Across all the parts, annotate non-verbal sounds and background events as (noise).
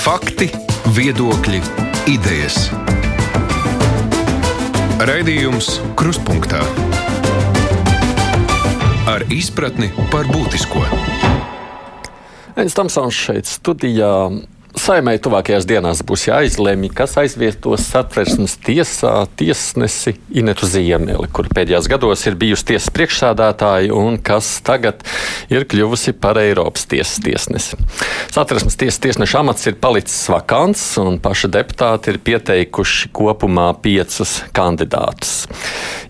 Fakti, viedokļi, idejas. Raidījums Kruspunkta ar izpratni par būtisko. Aizsmeļamies šeit studijā. Saimai tuvākajās dienās būs jāizlemj, kas aizvietos satversmes tiesā tiesnesi Inetu Ziemeli, kur pēdējos gados ir bijusi tiesas priekšsādātāja un kas tagad ir kļuvusi par Eiropas tiesas tiesnesi. Satversmes tiesas tiesneša amats ir palicis vakants, un paši deputāti ir pieteikuši kopumā piecus kandidātus.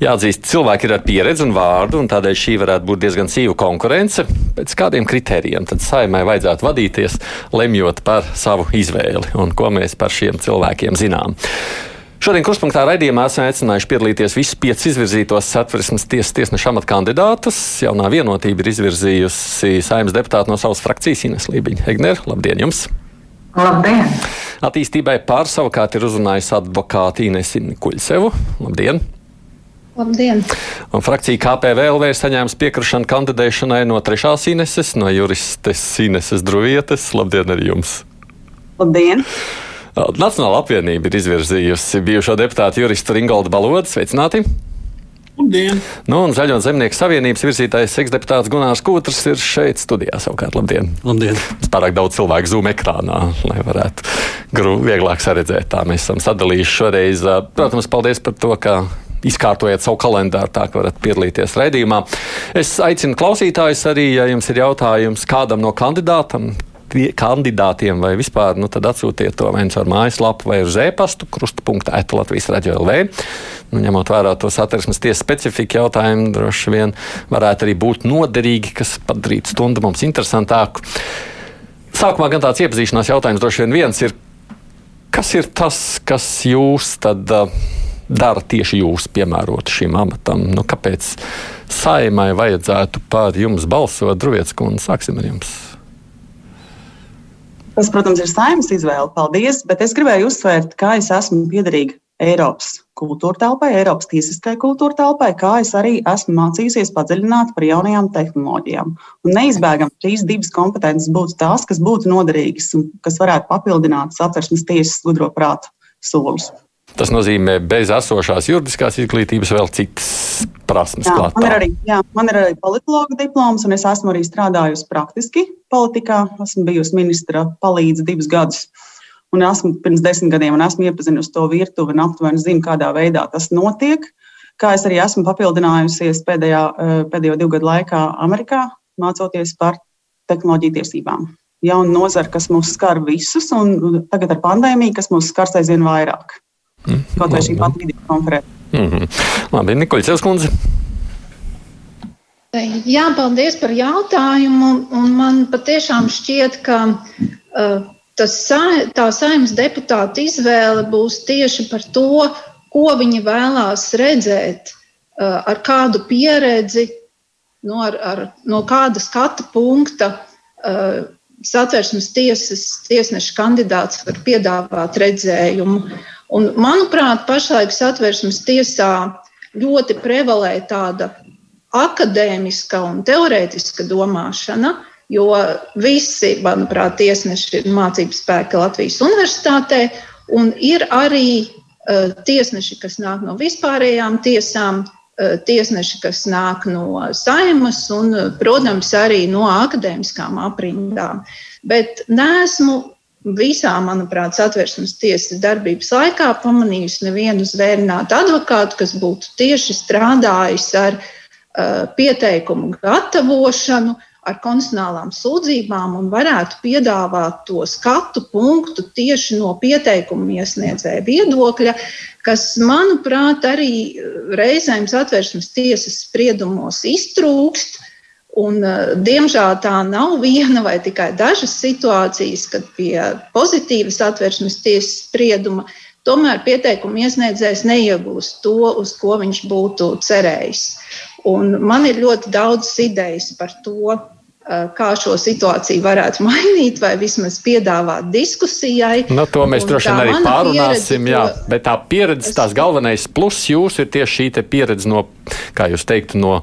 Jāatzīst, cilvēki ir ar pieredzi un vārdu, un tādēļ šī varētu būt diezgan sīva konkurence. Pēc kādiem kritērijiem tad saimai vajadzētu vadīties, lemjot par savu izvēli un ko mēs par šiem cilvēkiem zinām. Šodien kurspunktā raidījumā esam aicinājuši piedalīties visus piecus izvirzītos satversmes tiesas tiesneša amata kandidātus. Jaunā vienotība ir izvirzījusi saimnes deputātu no savas frakcijas Ines Lībiņa. Egner, labdien jums! Labdien! Attīstībai pār savukārt ir uzrunājusi advokāti Ines Kuļsevu. Labdien! Labdien! Un frakcija KPVLV ir saņēmusi piekrišanu kandidēšanai no trešās Ineses, no juristes Ineses Druvietes. Labdien arī jums! Labdien! Nacionāla apvienība ir izvirzījusi bijušo deputātu juristu Ringoldu Balodu. Sveicināti! Labdien! Nu, un Zaļo zemnieku savienības virzītājs eksdeputāts Gunārs Kūtrs ir šeit studijā savukārt. Labdien! Labdien. Pārāk daudz cilvēku zūm ekrānā, lai varētu grūti vieglāk saredzēt. Tā mēs esam sadalījuši šoreiz. Protams, paldies par to, ka izkārtojiet savu kalendāru, tā ka varat piedalīties raidījumā. Es aicinu klausītājus arī, ja jums ir jautājums kādam no kandidātam. Kandidātiem vai vispār, nu tad atsūtiet to vai nu ar mājaslapu vai uz e-pastu, krusta.eta Latvijas radio LV. Nu, ņemot vērā to satversmes tiesas specifiku jautājumu, droši vien varētu arī būt noderīgi, kas padarītu stundu mums interesantāku. Sākumā gan tāds iepazīšanās jautājums droši vien viens ir, kas ir tas, kas jūs tad. Uh, dara tieši jūs piemērot šim amatam? Nu, kāpēc saimai vajadzētu par jums balsot? Druvietis kundze, sāksim ar jums. Tas, protams, ir saimnes izvēle. Paldies, bet es gribēju uzsvērt, kā es esmu piederīga Eiropas kultūra telpai, Eiropas tiesiskai kultūra telpai, kā es arī esmu mācījusies padziļināt par jaunajām tehnoloģijām. Un neizbēgami šīs divas kompetences būtu tās, kas būtu noderīgas un kas varētu papildināt satversmes tiesas gudro prātu solus. Tas nozīmē, bez esošās juridiskās izglītības vēl citas prasmes. Jā, man ir arī, jā, man ir arī politologa diploms, un es esmu arī strādājusi praktiski politikā. Esmu bijusi ministra palīdzība divus gadus. Un esmu pirms desmit gadiem un esmu iepazinusi to virtuvi un aptuveni zinu, kādā veidā tas notiek. Kā es arī esmu papildinājusies pēdējā, eh, pēdējo divu gadu laikā Amerikā, mācoties par tehnoloģiju tiesībām. Jauna nozara, kas mūs skar visus, un tagad ar pandēmiju, kas mūs skars aizvien vairāk. Mm, Kaut vai šī pati video konference. Mm -hmm. Labi, Nikoļs Kundze. Jā, paldies par jautājumu. Un man patiešām šķiet, ka uh, tas, tā saimnes deputāta izvēle būs tieši par to, ko viņi vēlās redzēt, uh, ar kādu pieredzi, no, ar, ar, no kāda skatu punkta. Uh, Satversmes tiesas tiesneša kandidāts var piedāvāt redzējumu. Un, manuprāt, pašlaik satversmes tiesā ļoti prevalē tāda akadēmiska un teorētiska domāšana, jo visi, manuprāt, tiesneši ir mācību spēki Latvijas universitātē, un ir arī uh, tiesneši, kas nāk no vispārējām tiesām, uh, tiesneši, kas nāk no saimas un, protams, arī no akadēmiskām aprindām. Bet nesmu visā, manuprāt, satversmes tiesas darbības laikā pamanījusi nevienu zvērinātu advokātu, kas būtu tieši strādājis ar uh, pieteikumu gatavošanu, ar konstitucionālām sūdzībām un varētu piedāvāt to skatu punktu tieši no pieteikuma iesniedzēja viedokļa, kas, manuprāt, arī reizēm satversmes tiesas spriedumos iztrūkst. Un, uh, diemžēl tā nav viena vai tikai dažas situācijas, kad pie pozitīvas atvērsmes tiesas sprieduma tomēr pieteikuma iesniedzējs neiegūst to, uz ko viņš būtu cerējis. Un man ir ļoti daudz idejas par to, Eh, kā šo situāciju varētu (laughs) mainīt, vai vismaz piedāvāt diskusijai. Nu, to mēs droši vien arī pārunāsim. Pieredze, jā, to... Bet tā pieredze, tās galvenais pluss jūs ir tieši šī pieredze no, kā jūs teiktu, no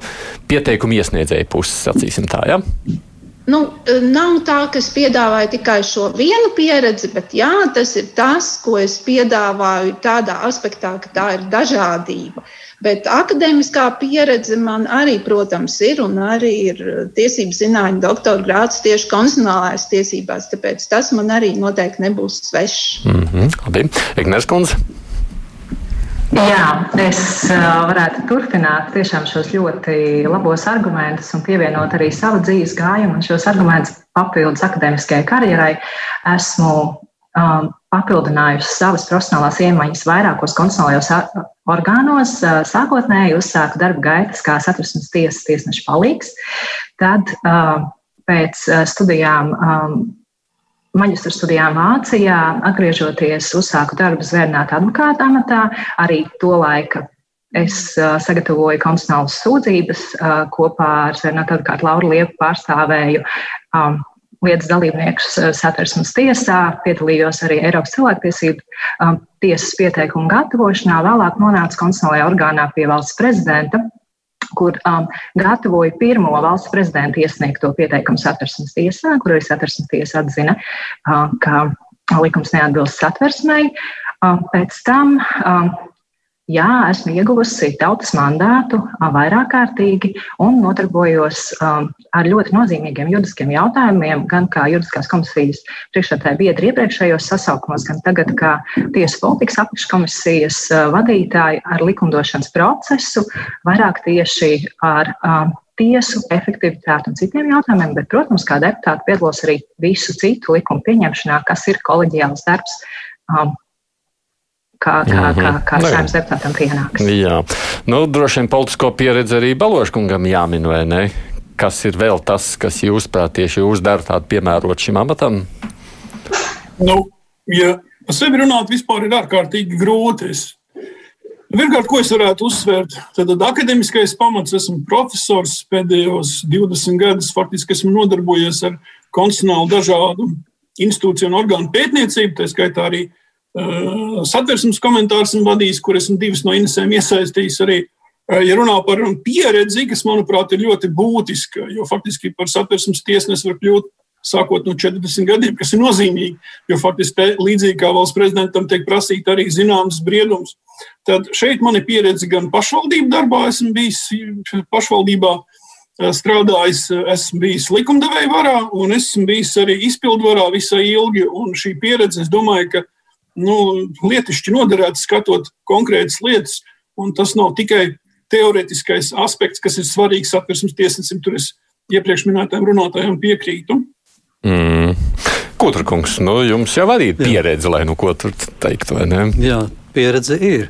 pieteikuma iesniedzēja puses, sacīsim tā. Ja? nu, nav tā, ka es piedāvāju tikai šo vienu pieredzi, bet jā, tas ir tas, ko es piedāvāju tādā aspektā, ka tā ir dažādība. Bet akadēmiskā pieredze man arī, protams, ir un arī ir tiesību zinātņu doktora grāts tieši konstitucionālās tiesībās, tāpēc tas man arī noteikti nebūs svešs. Mm -hmm. Labi, Ignēs Kundze. Jā, es varētu turpināt tiešām šos ļoti labos argumentus un pievienot arī savu dzīves gājumu un šos argumentus papildus akadēmiskajai karjerai. Esmu um, papildinājusi savas profesionālās iemaņas vairākos konstitucionālajos orgānos. Sākotnēji uzsāku darba gaitas kā satversmes tiesas tiesneša palīgs. Tad pēc studijām maģistra studijām Vācijā, atgriežoties, uzsāku darbu zvērnāta advokāta amatā. Arī to laika es sagatavoju konstitucionālas sūdzības kopā ar zvērnāta advokātu Lauru Liepu pārstāvēju. Um, Lietas dalībniekus satversmes tiesā, piedalījos arī Eiropas cilvēktiesību um, tiesas pieteikumu gatavošanā, vēlāk nonācu konstitucionālajā orgānā pie valsts prezidenta kur um, gatavoja pirmo valsts prezidenta iesniegto pieteikumu satversmes tiesā, kur arī satversmes tiesa atzina, uh, ka likums neatbilst satversmei. Uh, pēc tam um, Jā, esmu ieguvusi tautas mandātu vairāk kārtīgi un nodarbojos ar ļoti nozīmīgiem juridiskiem jautājumiem, gan kā juridiskās komisijas priekšētāja biedri iepriekšējos sasaukumos, gan tagad kā tiesu politikas apakškomisijas vadītāji ar likumdošanas procesu, vairāk tieši ar tiesu efektivitāti un citiem jautājumiem, bet, protams, kā deputāti piedalos arī visu citu likumu pieņemšanā, kas ir koleģiāls darbs. Kā, kā, kā, kā nu saimnes deputātam pienāks. Jā, nu, droši vien politisko pieredzi arī Baloškungam jāmin, vai ne? Kas ir vēl tas, kas jūsuprāt tieši jūs dara tādu piemērot šim amatam? Nu, ja sevi runāt vispār ir ārkārtīgi grūti. Es Pirmkārt, ko es varētu uzsvērt, tad akadēmiskais pamats, esmu profesors pēdējos 20 gadus, faktiski esmu nodarbojies ar konstitucionālu dažādu institūciju un orgānu pētniecību, tā skaitā arī satversmes komentārus esmu vadījis, kur esmu divas no inesēm iesaistījis arī. Ja runā par pieredzi, kas, manuprāt, ir ļoti būtiska, jo faktiski par satversmes tiesnesi var kļūt sākot no 40 gadiem, kas ir nozīmīgi, jo faktiski te, līdzīgi kā valsts prezidentam tiek prasīta arī zināms briedums. Tad šeit man ir pieredze gan pašvaldību darbā, esmu bijis pašvaldībā strādājis, esmu bijis likumdevēja varā un esmu bijis arī izpildu varā visai ilgi, un šī pieredze, es domāju, ka nu, lietišķi noderēts skatot konkrētas lietas, un tas nav tikai teorētiskais aspekts, kas ir svarīgs satversmes tiesnesim. Tur es iepriekš minētajam runātājam piekrītu. Mm. Kutra kungs, nu, jums jau arī ir pieredze, lai nu ko tur teikt, vai ne? Jā, pieredze ir.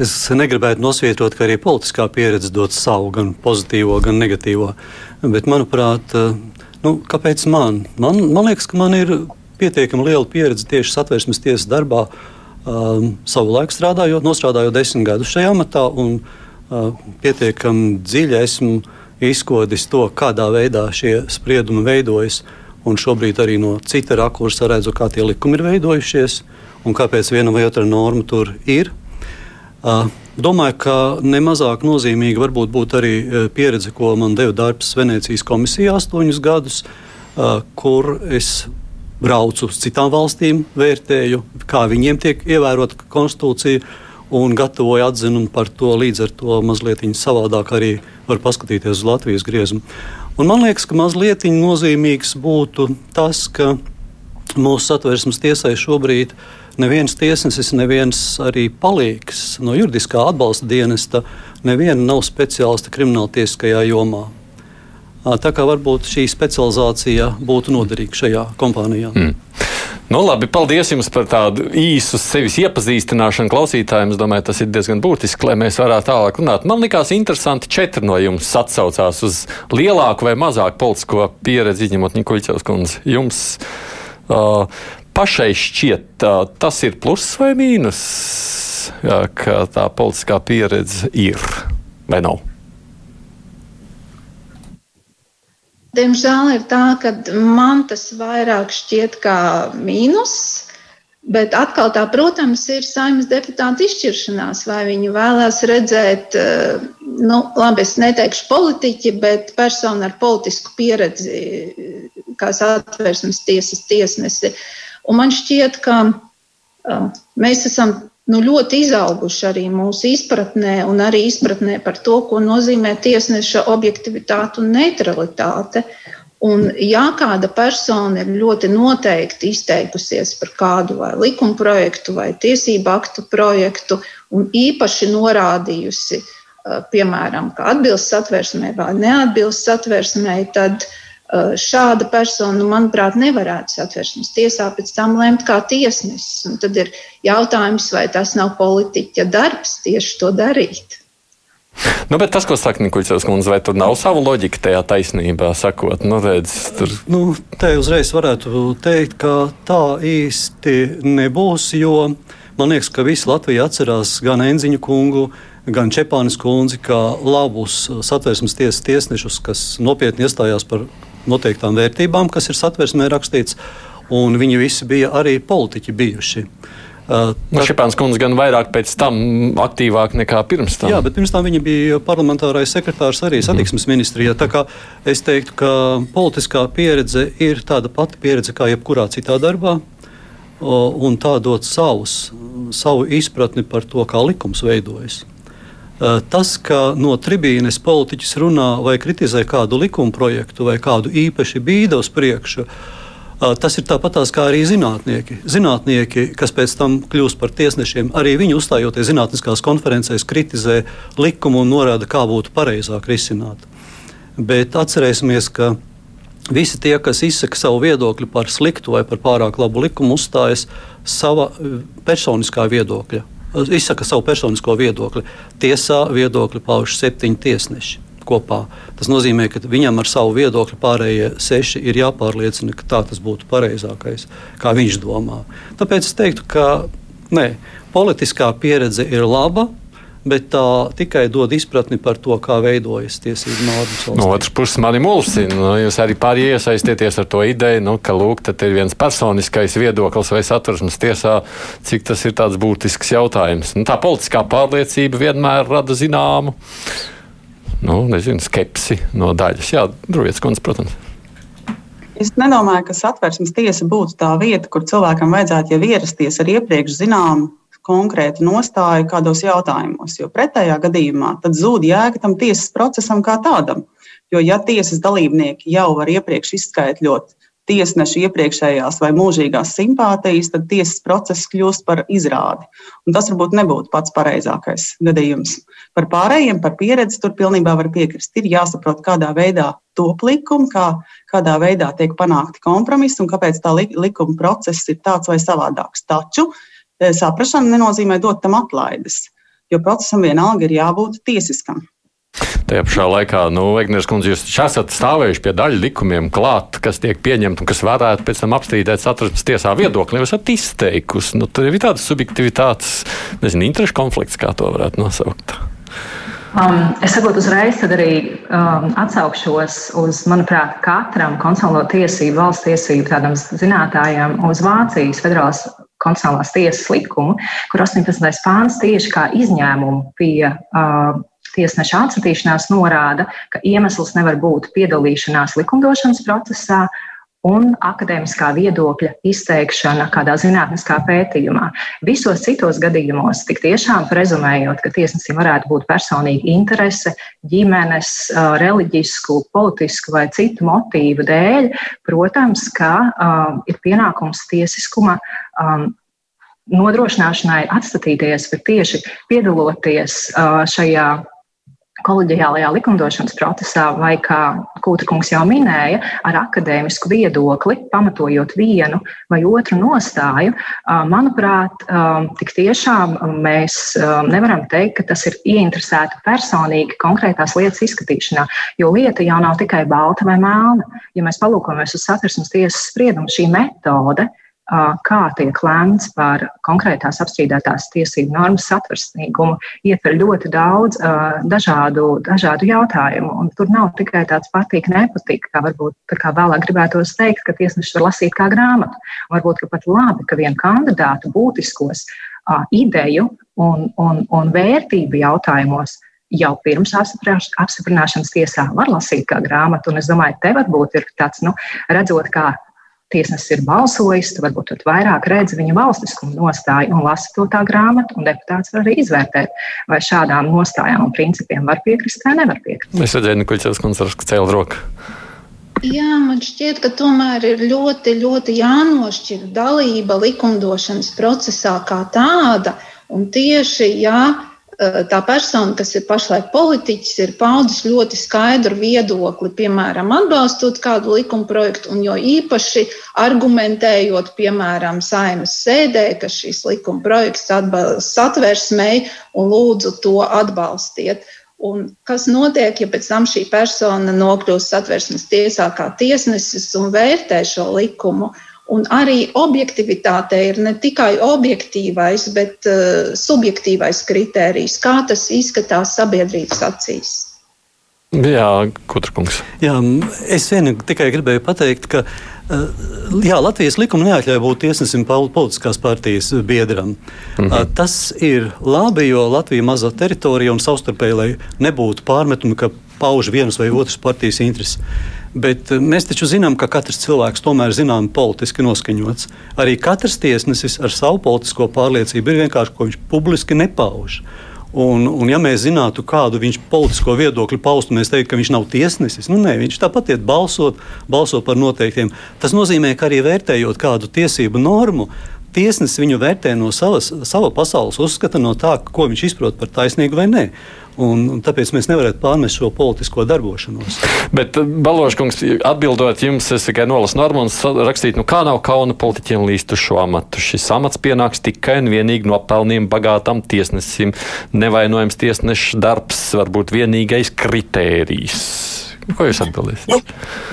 Es negribētu nosvietot, ka arī politiskā pieredze dod savu, gan pozitīvo, gan negatīvo. Bet, manuprāt, nu, kāpēc man? man? Man liekas, ka man ir pietiekami liela pieredze tieši satversmes tiesas darbā. Um, savu laiku strādājot, nostrādājot desmit gadus šajā amatā, un uh, pietiekami dziļi esmu izkodis to, kādā veidā šie spriedumi veidojas. Un šobrīd arī no cita rakursa redzu, kā tie likumi ir veidojušies un kāpēc viena vai otra norma tur ir. Uh, domāju, ka nemazāk nozīmīga varbūt būtu arī uh, pieredze, ko man deva darbs Venecijas komisijā astoņus gadus, uh, kur es braucu uz citām valstīm, vērtēju, kā viņiem tiek ievērota konstitūcija un gatavoju atzinumu par to. Līdz ar to mazliet savādāk arī var paskatīties uz Latvijas griezumu. Un man liekas, ka mazliet nozīmīgs būtu tas, ka mūsu satversmes tiesai šobrīd neviens tiesnesis, neviens arī palīgs no juridiskā atbalsta dienesta, neviena nav speciālista krimināltieskajā jomā. Tā kā varbūt šī specializācija būtu noderīga šajā kompānijā. Mm. Nu, labi, paldies jums par tādu īsu sevis iepazīstināšanu klausītājiem. Es domāju, tas ir diezgan būtiski, lai mēs varētu tālāk runāt. Man likās interesanti, četri no jums atsaucās uz lielāku vai mazāku politisko pieredzi, izņemot Nikuļķevs kundzi. Jums uh, pašai šķiet, uh, tas ir pluss vai mīnus, jā, ka tā politiskā pieredze ir vai nav? Diemžēl ir tā, ka man tas vairāk šķiet kā mīnus. Bet atkal tā, protams, ir saimnes deputāta izšķiršanās, vai viņi vēlās redzēt uh, nu, labi, es neteikšu politiķi, bet persona ar politisku pieredzi, kā satversmes tiesas tiesnesi. Un man šķiet, ka uh, mēs esam nu, ļoti izauguši arī mūsu izpratnē, un arī izpratnē par to, ko nozīmē tiesneša objektivitāte un neutralitāte. Un, ja kāda persona ir ļoti noteikti izteikusies par kādu vai likuma projektu vai tiesību aktu projektu, un īpaši norādījusi, piemēram, ka atbilst satversmē vai neatbilst satversmē, tad uh, Eh, šāda persona, manuprāt, nevarētu satversmes tiesā pēc tam lemt kā tiesnesis. Un tad ir jautājums, vai tas nav politiķa darbs tieši to darīt. Nu, bet tas, ko saka Nikuļs kundze, vai tur nav sava loģika tajā taisnībā, sakot, nu, redz, tur. Nu, te uzreiz varētu teikt, ka tā īsti nebūs, jo man liekas, ka visi Latvija atcerās gan Enziņu kungu, gan Čepānis kundzi, kā labus satversmes tiesas tiesnešus, kas nopietni iestājās par noteiktām vērtībām, kas ir satversmē rakstīts, un viņi visi bija arī politiķi bijuši. Uh, no Šepāns kundze gan vairāk pēc tam aktīvāk nekā pirms tam. Jā, bet pirms tam viņa bija parlamentārais sekretārs arī mhm. satiksmes mm. ministrijā. Tā kā es teiktu, ka politiskā pieredze ir tāda pati pieredze kā jebkurā citā darbā, un tā dod savus, savu izpratni par to, kā likums veidojas. Eh, tas, ka no tribīnes politiķis runā vai kritizē kādu likuma projektu vai kādu īpaši bīda uz priekšu, eh, tas ir tāpatās kā arī zinātnieki. Zinātnieki, kas pēc tam kļūst par tiesnešiem, arī viņi uzstājoties zinātniskās konferencēs, kritizē likumu un norāda, kā būtu pareizāk risināt. Bet atcerēsimies, ka visi tie, kas izsaka savu viedokli par sliktu vai par pārāk labu likumu, uzstājas sava eh, personiskā viedokļa izsaka savu personisko viedokli. Tiesā viedokli pauž septiņi tiesneši. Kopā. Tas nozīmē, ka viņam ar savu viedokli pārējie seši ir jāpārliecina, ka tā tas būtu pareizākais, kā viņš domā. Tāpēc es teiktu, ka nē, politiskā pieredze ir laba, bet tā tikai dod izpratni par to, kā veidojas tiesību normas. No otras puses, mani mulsina, nu, jūs arī pāri iesaistieties ar to ideju, nu, ka lūk, ir viens personiskais viedoklis vai satversmes tiesā, cik tas ir tāds būtisks jautājums. Nu, tā politiskā pārliecība vienmēr rada zināmu nu, nezinu, skepsi no daļas. Jā, Drūvietas kundze, protams. Es nedomāju, ka satversmes tiesa būtu tā vieta, kur cilvēkam vajadzētu jau ierasties ar iepriekš zināmu konkrētu nostāju kādos jautājumos, jo pretējā gadījumā tad zūd jēga tam tiesas procesam kā tādam. Jo, ja tiesas dalībnieki jau var iepriekš izskaidrot tiesneša iepriekšējās vai mūžīgās simpātijas, tad tiesas process kļūst par izrādi. Un tas varbūt nebūtu pats pareizākais gadījums. Par pārējiem, par pieredzi tur pilnībā var piekrist. Ir jāsaprot, kādā veidā top likumi, kā, kādā veidā tiek panākti kompromisi un kāpēc tā likuma process ir tāds vai savādāks. Taču saprašana nenozīmē dot tam atlaides, jo procesam vienalga ir jābūt tiesiskam. Tajā pašā laikā, nu, Egners kundze, jūs esat stāvējuši pie daļu likumiem klāt, kas tiek pieņemti un kas varētu pēc tam apstrīdēt satversmes tiesā viedokli. Jūs esat izteikusi, nu, tur ir tādas subjektivitātes, nezinu, interešu konflikts, kā to varētu nosaukt. Um, es saprotu, uzreiz arī um, atsaukšos uz, manuprāt, katram konstitucionālo tiesību, valsts tiesību tādam zinātājam, uz Vācijas federālās konstitucionālās tiesas likumu, kur 18. pāns tieši kā izņēmumu pie uh, tiesneša atsatīšanās norāda, ka iemesls nevar būt piedalīšanās likumdošanas procesā un akadēmiskā viedokļa izteikšana kādā zinātniskā pētījumā. Visos citos gadījumos, tik tiešām prezumējot, ka tiesnesim varētu būt personīga interese, ģimenes, reliģisku, politisku vai citu motīvu dēļ, protams, ka um, ir pienākums tiesiskuma um, nodrošināšanai atstatīties, bet tieši piedaloties uh, šajā kolēģiālajā likumdošanas procesā, vai kā Kūtakungs jau minēja, ar akadēmisku viedokli, pamatojot vienu vai otru nostāju, manuprāt, tik tiešām mēs nevaram teikt, ka tas ir ieinteresēti personīgi konkrētās lietas izskatīšanā, jo lieta jau nav tikai balta vai melna. Ja mēs palūkojamies uz satversmes tiesas spriedumu, šī metode kā tiek lēmts par konkrētās apstrīdētās tiesību normas satversmīgumu, ietver ļoti daudz dažādu, dažādu jautājumu. Un tur nav tikai tāds patīk, nepatīk, kā varbūt kā vēlāk gribētos teikt, ka tiesnesis var lasīt kā grāmatu. Varbūt pat labi, ka vienu kandidātu būtiskos ideju un, un, un vērtību jautājumos jau pirms apstiprināšanas tiesā var lasīt kā grāmatu. Un es domāju, te varbūt ir tāds, nu, redzot, kā tiesnesis ir balsojis, tad varbūt tad vairāk redz viņa valstiskumu nostāju un lasa to tā grāmatu, un deputāts var arī izvērtēt, vai šādām nostājām un principiem var piekrist vai nevar piekrist. Es redzēju, ka Kuļķis koncerts cēl roku. Jā, man šķiet, ka tomēr ir ļoti, ļoti jānošķir dalība likumdošanas procesā kā tāda. Un tieši, ja eh, tā persona, kas ir pašlaik politiķis, ir paudzis ļoti skaidru viedokli, piemēram, atbalstot kādu likuma projektu, un jo īpaši argumentējot, piemēram, saimas sēdē, ka šis likuma projekts atbalsta satversmei un lūdzu to atbalstiet. Un kas notiek, ja pēc tam šī persona nokļūst satversmes tiesā kā tiesnesis un vērtē šo likumu? Un arī objektivitāte ir ne tikai objektīvais, bet uh, subjektīvais kritērijs, kā tas izskatās sabiedrības acīs. Jā, Kutrakungs. Jā, es vien tikai gribēju pateikt, ka uh, jā, Latvijas likuma neatļauj būt tiesnesim politiskās partijas biedram. Mm -hmm. Tas ir labi, jo Latvija ir maza teritorija un savstarpēji, lai nebūtu pārmetumi, ka pauž vienas vai otras partijas intereses. Bet eh, mēs taču zinām, ka katrs cilvēks tomēr zinām politiski noskaņots. Arī katrs tiesnesis ar savu politisko pārliecību ir vienkārši ko viņš publiski nepauž. Un, un ja mēs zinātu, kādu viņš politisko viedokli paustu, mēs teiktu, ka viņš nav tiesnesis. Nu, nē, viņš tāpat iet balsot, balso par noteiktiem. Tas nozīmē, ka arī vērtējot kādu tiesību normu, tiesnesis viņu vērtē no savas, sava pasaules uzskata, no tā, ko viņš izprot par taisnīgu vai nē. Un, un tāpēc mēs nevaram pārmest šo politisko darbošanos. Bet, eh, Baloškungs, atbildot jums, es tikai nolasu normas, rakstīt, nu kā nav kauna politiķiem līst uz šo amatu. Šis amats pienāks tikai un vienīgi no pelniem bagātam tiesnesim. Nevainojams tiesneša darbs var būt vienīgais kritērijs. Ko jūs atbildēsiet? Nu,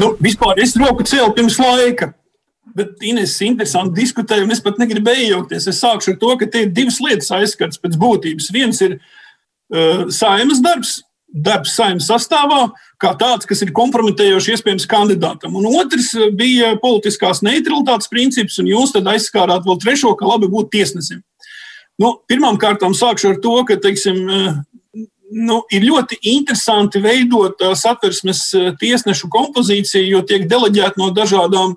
nu, vispār es roku cēlu pirms laika. Bet Inês interesanti diskutēja, un es pat negribēju iejaukties. Es sākšu ar to, ka te ir divas lietas aizskats pēc būtības. Viens ir uh, saimas darbs, darbs saimas sastāvā, kā tāds, kas ir kompromitējošs iespējams kandidātam. Un otrs eh, bija politiskās neutralitātes princips, un jūs tad aizskārāt vēl trešo, ka labi būt tiesnesim. Nu, Pirmkārt, sākšu ar to, ka teiksim, eh, nu, ir ļoti interesanti veidot satversmes tiesnešu kompozīciju, jo tiek deleģēti no dažādām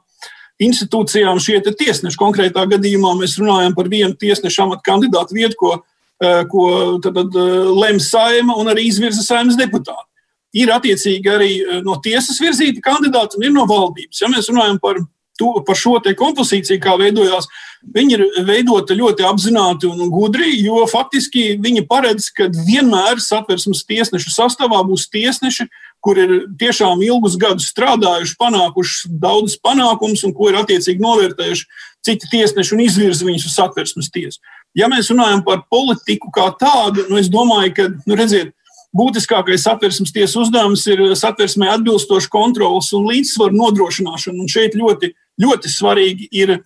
institūcijām šie tiesneši. Konkrētā gadījumā mēs runājam par vienu tiesneša amatu kandidātu vietu, ko Eh, ko tad, eh, lem saima un arī izvirza saimas deputāti. Ir attiecīgi arī eh, no tiesas virzīti kandidāti un ir no valdības. Ja mēs runājam par, to, par šo kompozīciju, kā veidojās, viņi ir veidoti ļoti apzināti un gudri, jo faktiski viņi paredz, ka vienmēr satversmes tiesnešu sastāvā būs tiesneši, kur ir tiešām ilgus gadus strādājuši, panākuši daudzus panākumus un ko ir attiecīgi novērtējuši citi tiesneši un izvirza viņus uz satversmes tiesu. Ja mēs runājam par politiku kā tādu, nu es domāju, ka, nu redziet, būtiskākais satversmes tiesas uzdevums ir satversmē atbilstoša kontrolas un līdzsvaru nodrošināšana. Un šeit ļoti, ļoti svarīgi ir,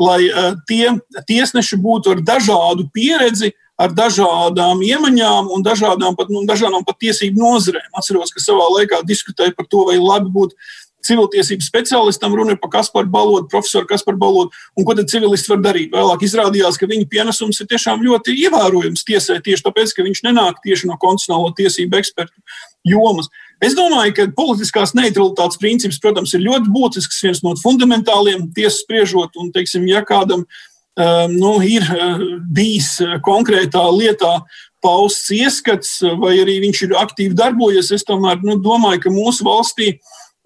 lai uh, tie tiesneši būtu ar dažādu pieredzi, ar dažādām iemaņām un dažādām pat, nu, dažādām pat tiesību nozarēm. Atceros, ka savā laikā diskutēju par to, vai labi būtu civiltiesību speciālistam, runa ir par Kasparu Balodu, profesoru Kasparu Balodu, un ko tad civilists var darīt. Vēlāk izrādījās, ka viņa pienesums ir tiešām ļoti ievērojams tiesai, tieši tāpēc, ka viņš nenāk tieši no konstitucionālo tiesību ekspertu jomas. Es domāju, ka politiskās neutralitātes princips, protams, ir ļoti būtisks, viens no fundamentāliem tiesas spriežot, un, teiksim, ja kādam um, nu, ir uh, bijis uh, konkrētā lietā pausts ieskats, vai arī viņš ir aktīvi darbojies, es tomēr nu, domāju, ka mūsu valstī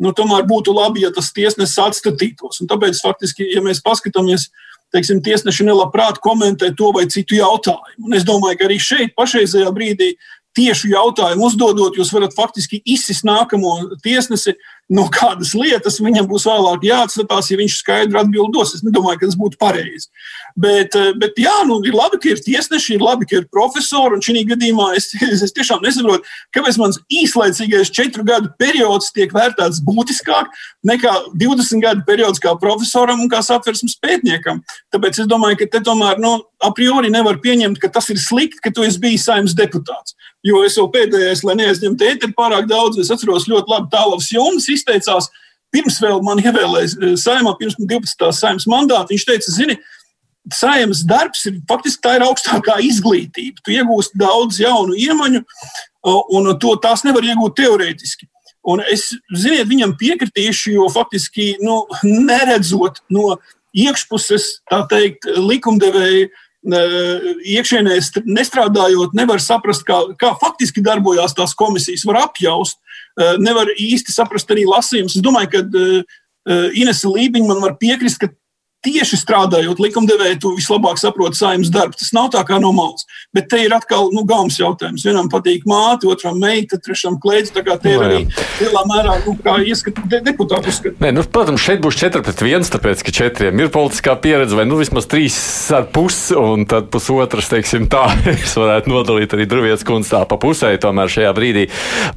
nu, tomēr būtu labi, ja tas tiesnesis atstatītos. Un tāpēc, faktiski, ja mēs paskatāmies, teiksim, tiesneši nelabprāt komentē to vai citu jautājumu. Un es domāju, ka arī šeit, pašreizajā brīdī, tiešu jautājumu uzdodot, jūs varat faktiski izsist nākamo tiesnesi no kādas lietas, viņam būs vēlāk jāatstatās, ja viņš skaidru atbildi dos. Es nedomāju, ka tas būtu pareizi. Bet, eh, bet jā, nu, ir labi, ka ir tiesneši, ir labi, ka ir profesori. Un šī gadījumā es, (laughs) es, es tiešām nesaprotu, kāpēc mans īslaicīgais četru gadu periods tiek vērtēts būtiskāk nekā 20 gadu periods kā profesoram un kā satversmes pētniekam. Tāpēc es domāju, ka te tomēr nu, a priori nevar pieņemt, ka tas ir slikti, ka tu esi bijis saimnes deputāts. Jo es jau pēdējais, lai neaizņemtu ēteru pārāk daudz, es atceros ļoti labi Tālavas Jonas izteicās, pirms vēl man ievēlēja eh, saimā, pirms 12. saimnes mandāta. Viņš teica, zini, Saimnes darbs ir faktiski tā ir augstākā izglītība. Tu iegūsti daudz jaunu iemaņu, un to tās nevar iegūt teorētiski. Un es, ziniet, viņam piekritīšu, jo faktiski nu, neredzot no iekšpuses, tā teikt, likumdevēja iekšienē nestrādājot, nevar saprast, kā, kā faktiski darbojās tās komisijas. Var apjaust, nevar īsti saprast arī lasījumus. Es domāju, ka Inese Lībiņa man var piekrist, ka tieši strādājot likumdevēju, tu vislabāk saproti saimnes darbu. Tas nav tā kā no malas. Bet te ir atkal nu, gaumas jautājums. Vienam patīk māte, otram meita, trešam klēdz. Tā kā te ir arī lielā mērā nu, ieskatu de, deputātu uzskatu. Nē, nu, protams, šeit būs 4 pret 1, tāpēc, ka četriem ir politiskā pieredze, vai nu vismaz 3 ar pusi, un tad pusotras, teiksim tā, (laughs) es varētu nodalīt arī Druvietas kundzi tā pa pusē tomēr šajā brīdī.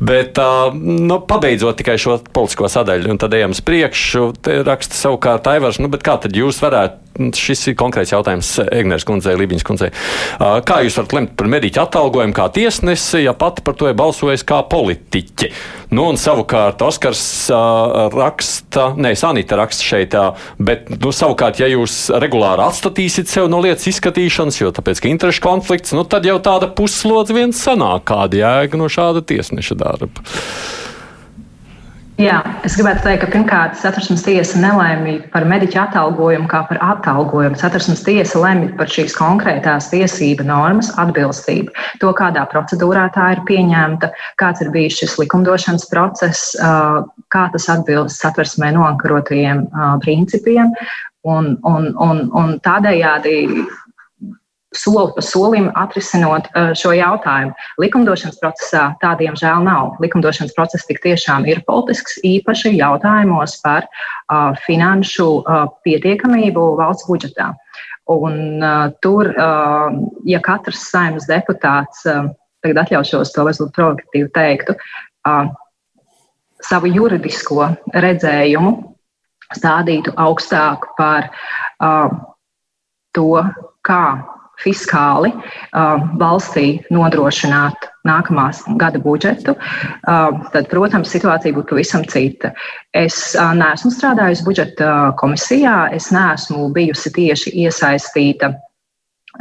Bet, uh, nu, pabeidzot tikai šo politisko sadaļu, un tad ejam uz priekšu, te raksta savukārt Aivars, nu, bet kā tad jūs jūs varētu, šis ir konkrēts jautājums Egnēs kundzei, Lībiņas kundzei, kā jūs varat lemt par mediķu atalgojumu kā tiesnesi, ja pati par to ir balsojis kā politiķi? Nu, un savukārt Oskars raksta, nē, Sanita raksta šeit, bet, nu, savukārt, ja jūs regulāri atstatīsiet sev no lietas izskatīšanas, jo tāpēc, ka interešu konflikts, nu, tad jau tāda puslodze viens sanāk, kāda jēga no šāda tiesneša darba. Jā, es gribētu teikt, ka pirmkārt satversmes tiesa nelēma par mediķu atalgojumu kā par atalgojumu. Satversmes tiesa lemj par šīs konkrētās tiesība normas atbilstību, to, kādā procedūrā tā ir pieņemta, kāds ir bijis šis likumdošanas process, kā tas atbilst satversmē noankarotajiem principiem. Un, un, un, un tādējādi soli pa solim atrisinot uh, šo jautājumu. Likumdošanas procesā tādiem žēl nav. Likumdošanas process tik tiešām ir politisks, īpaši jautājumos par uh, finanšu uh, pietiekamību valsts budžetā. Un, tur, ja katrs saimnes deputāts, tagad atļaušos to varbūt provokatīvi teiktu, savu juridisko redzējumu stādītu augstāk par to, kā fiskāli uh, valstī nodrošināt nākamās gada budžetu, uh, tad, protams, situācija būtu pavisam cita. Es uh, neesmu strādājusi budžeta komisijā, es neesmu bijusi tieši iesaistīta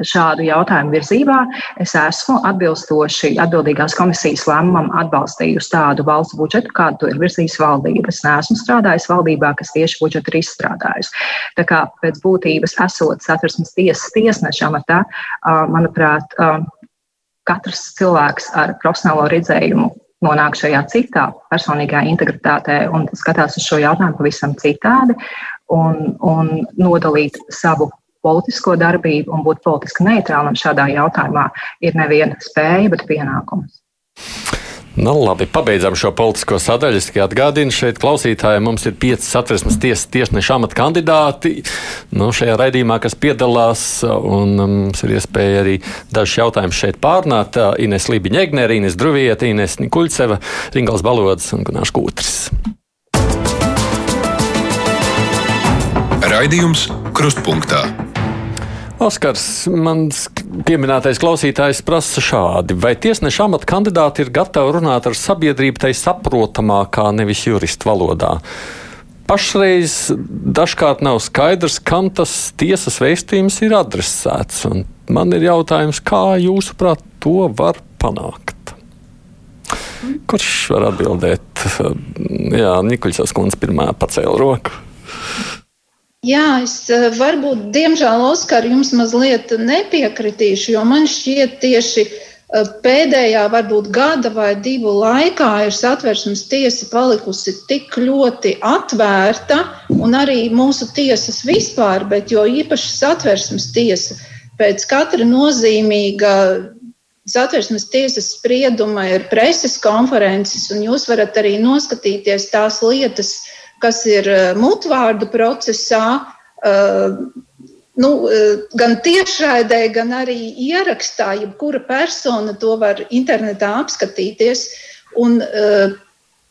šādu jautājumu virzībā. Es esmu atbilstoši atbildīgās komisijas lēmumam atbalstījusi tādu valsts budžetu, kādu to ir virzījis valdība. Es neesmu strādājis valdībā, kas tieši budžetu ir izstrādājusi. Tā kā pēc būtības esot satversmes tiesas tiesnešam, tā, manuprāt, katrs cilvēks ar profesionālo redzējumu nonāk šajā citā personīgā integritātē un skatās uz šo jautājumu pavisam citādi un, un nodalīt savu politisko darbību un būt politiski neitrālam šādā jautājumā ir neviena spēja, bet pienākums. Nu, labi, pabeidzam šo politisko sadaļu. Es tikai atgādinu, šeit klausītājiem mums ir pieci satversmes tiesas tiesneša amata kandidāti. Nu, šajā raidījumā, kas piedalās, un um, mums ir iespēja arī dažus jautājumus šeit pārnāt. Ines Lībiņa Egnere, Ines Druvieta, Ines Nikuļceva, Ringals Balods un Gunārs Kūtris. Raidījums Krustpunktā. Oskars, mans pieminētais klausītājs prasa šādi: vai tiesneša amata kandidāti ir gatavi runāt ar sabiedrību tai saprotamākā, nevis juristu valodā? Pašreiz dažkārt nav skaidrs, kam tas tiesas vēstījums ir adresēts. Man ir jautājums, kā jūsuprāt to var panākt? Kurš var atbildēt? Jā, Nikuļsas kundze pirmā pacēla roku. Jā, es eh, varbūt, diemžēl, Oskar, jums mazliet nepiekritīšu, jo man šķiet tieši eh, pēdējā, varbūt gada vai divu laikā ir satversmes tiesa palikusi tik ļoti atvērta, un arī mūsu tiesas vispār, bet jo īpaši satversmes tiesa pēc katra nozīmīga satversmes tiesas sprieduma ir preses konferences, un jūs varat arī noskatīties tās lietas, kas ir eh, mutvārdu procesā, eh, nu, eh, gan tiešraidē, gan arī ierakstā, jebkura persona to var internetā apskatīties. Un,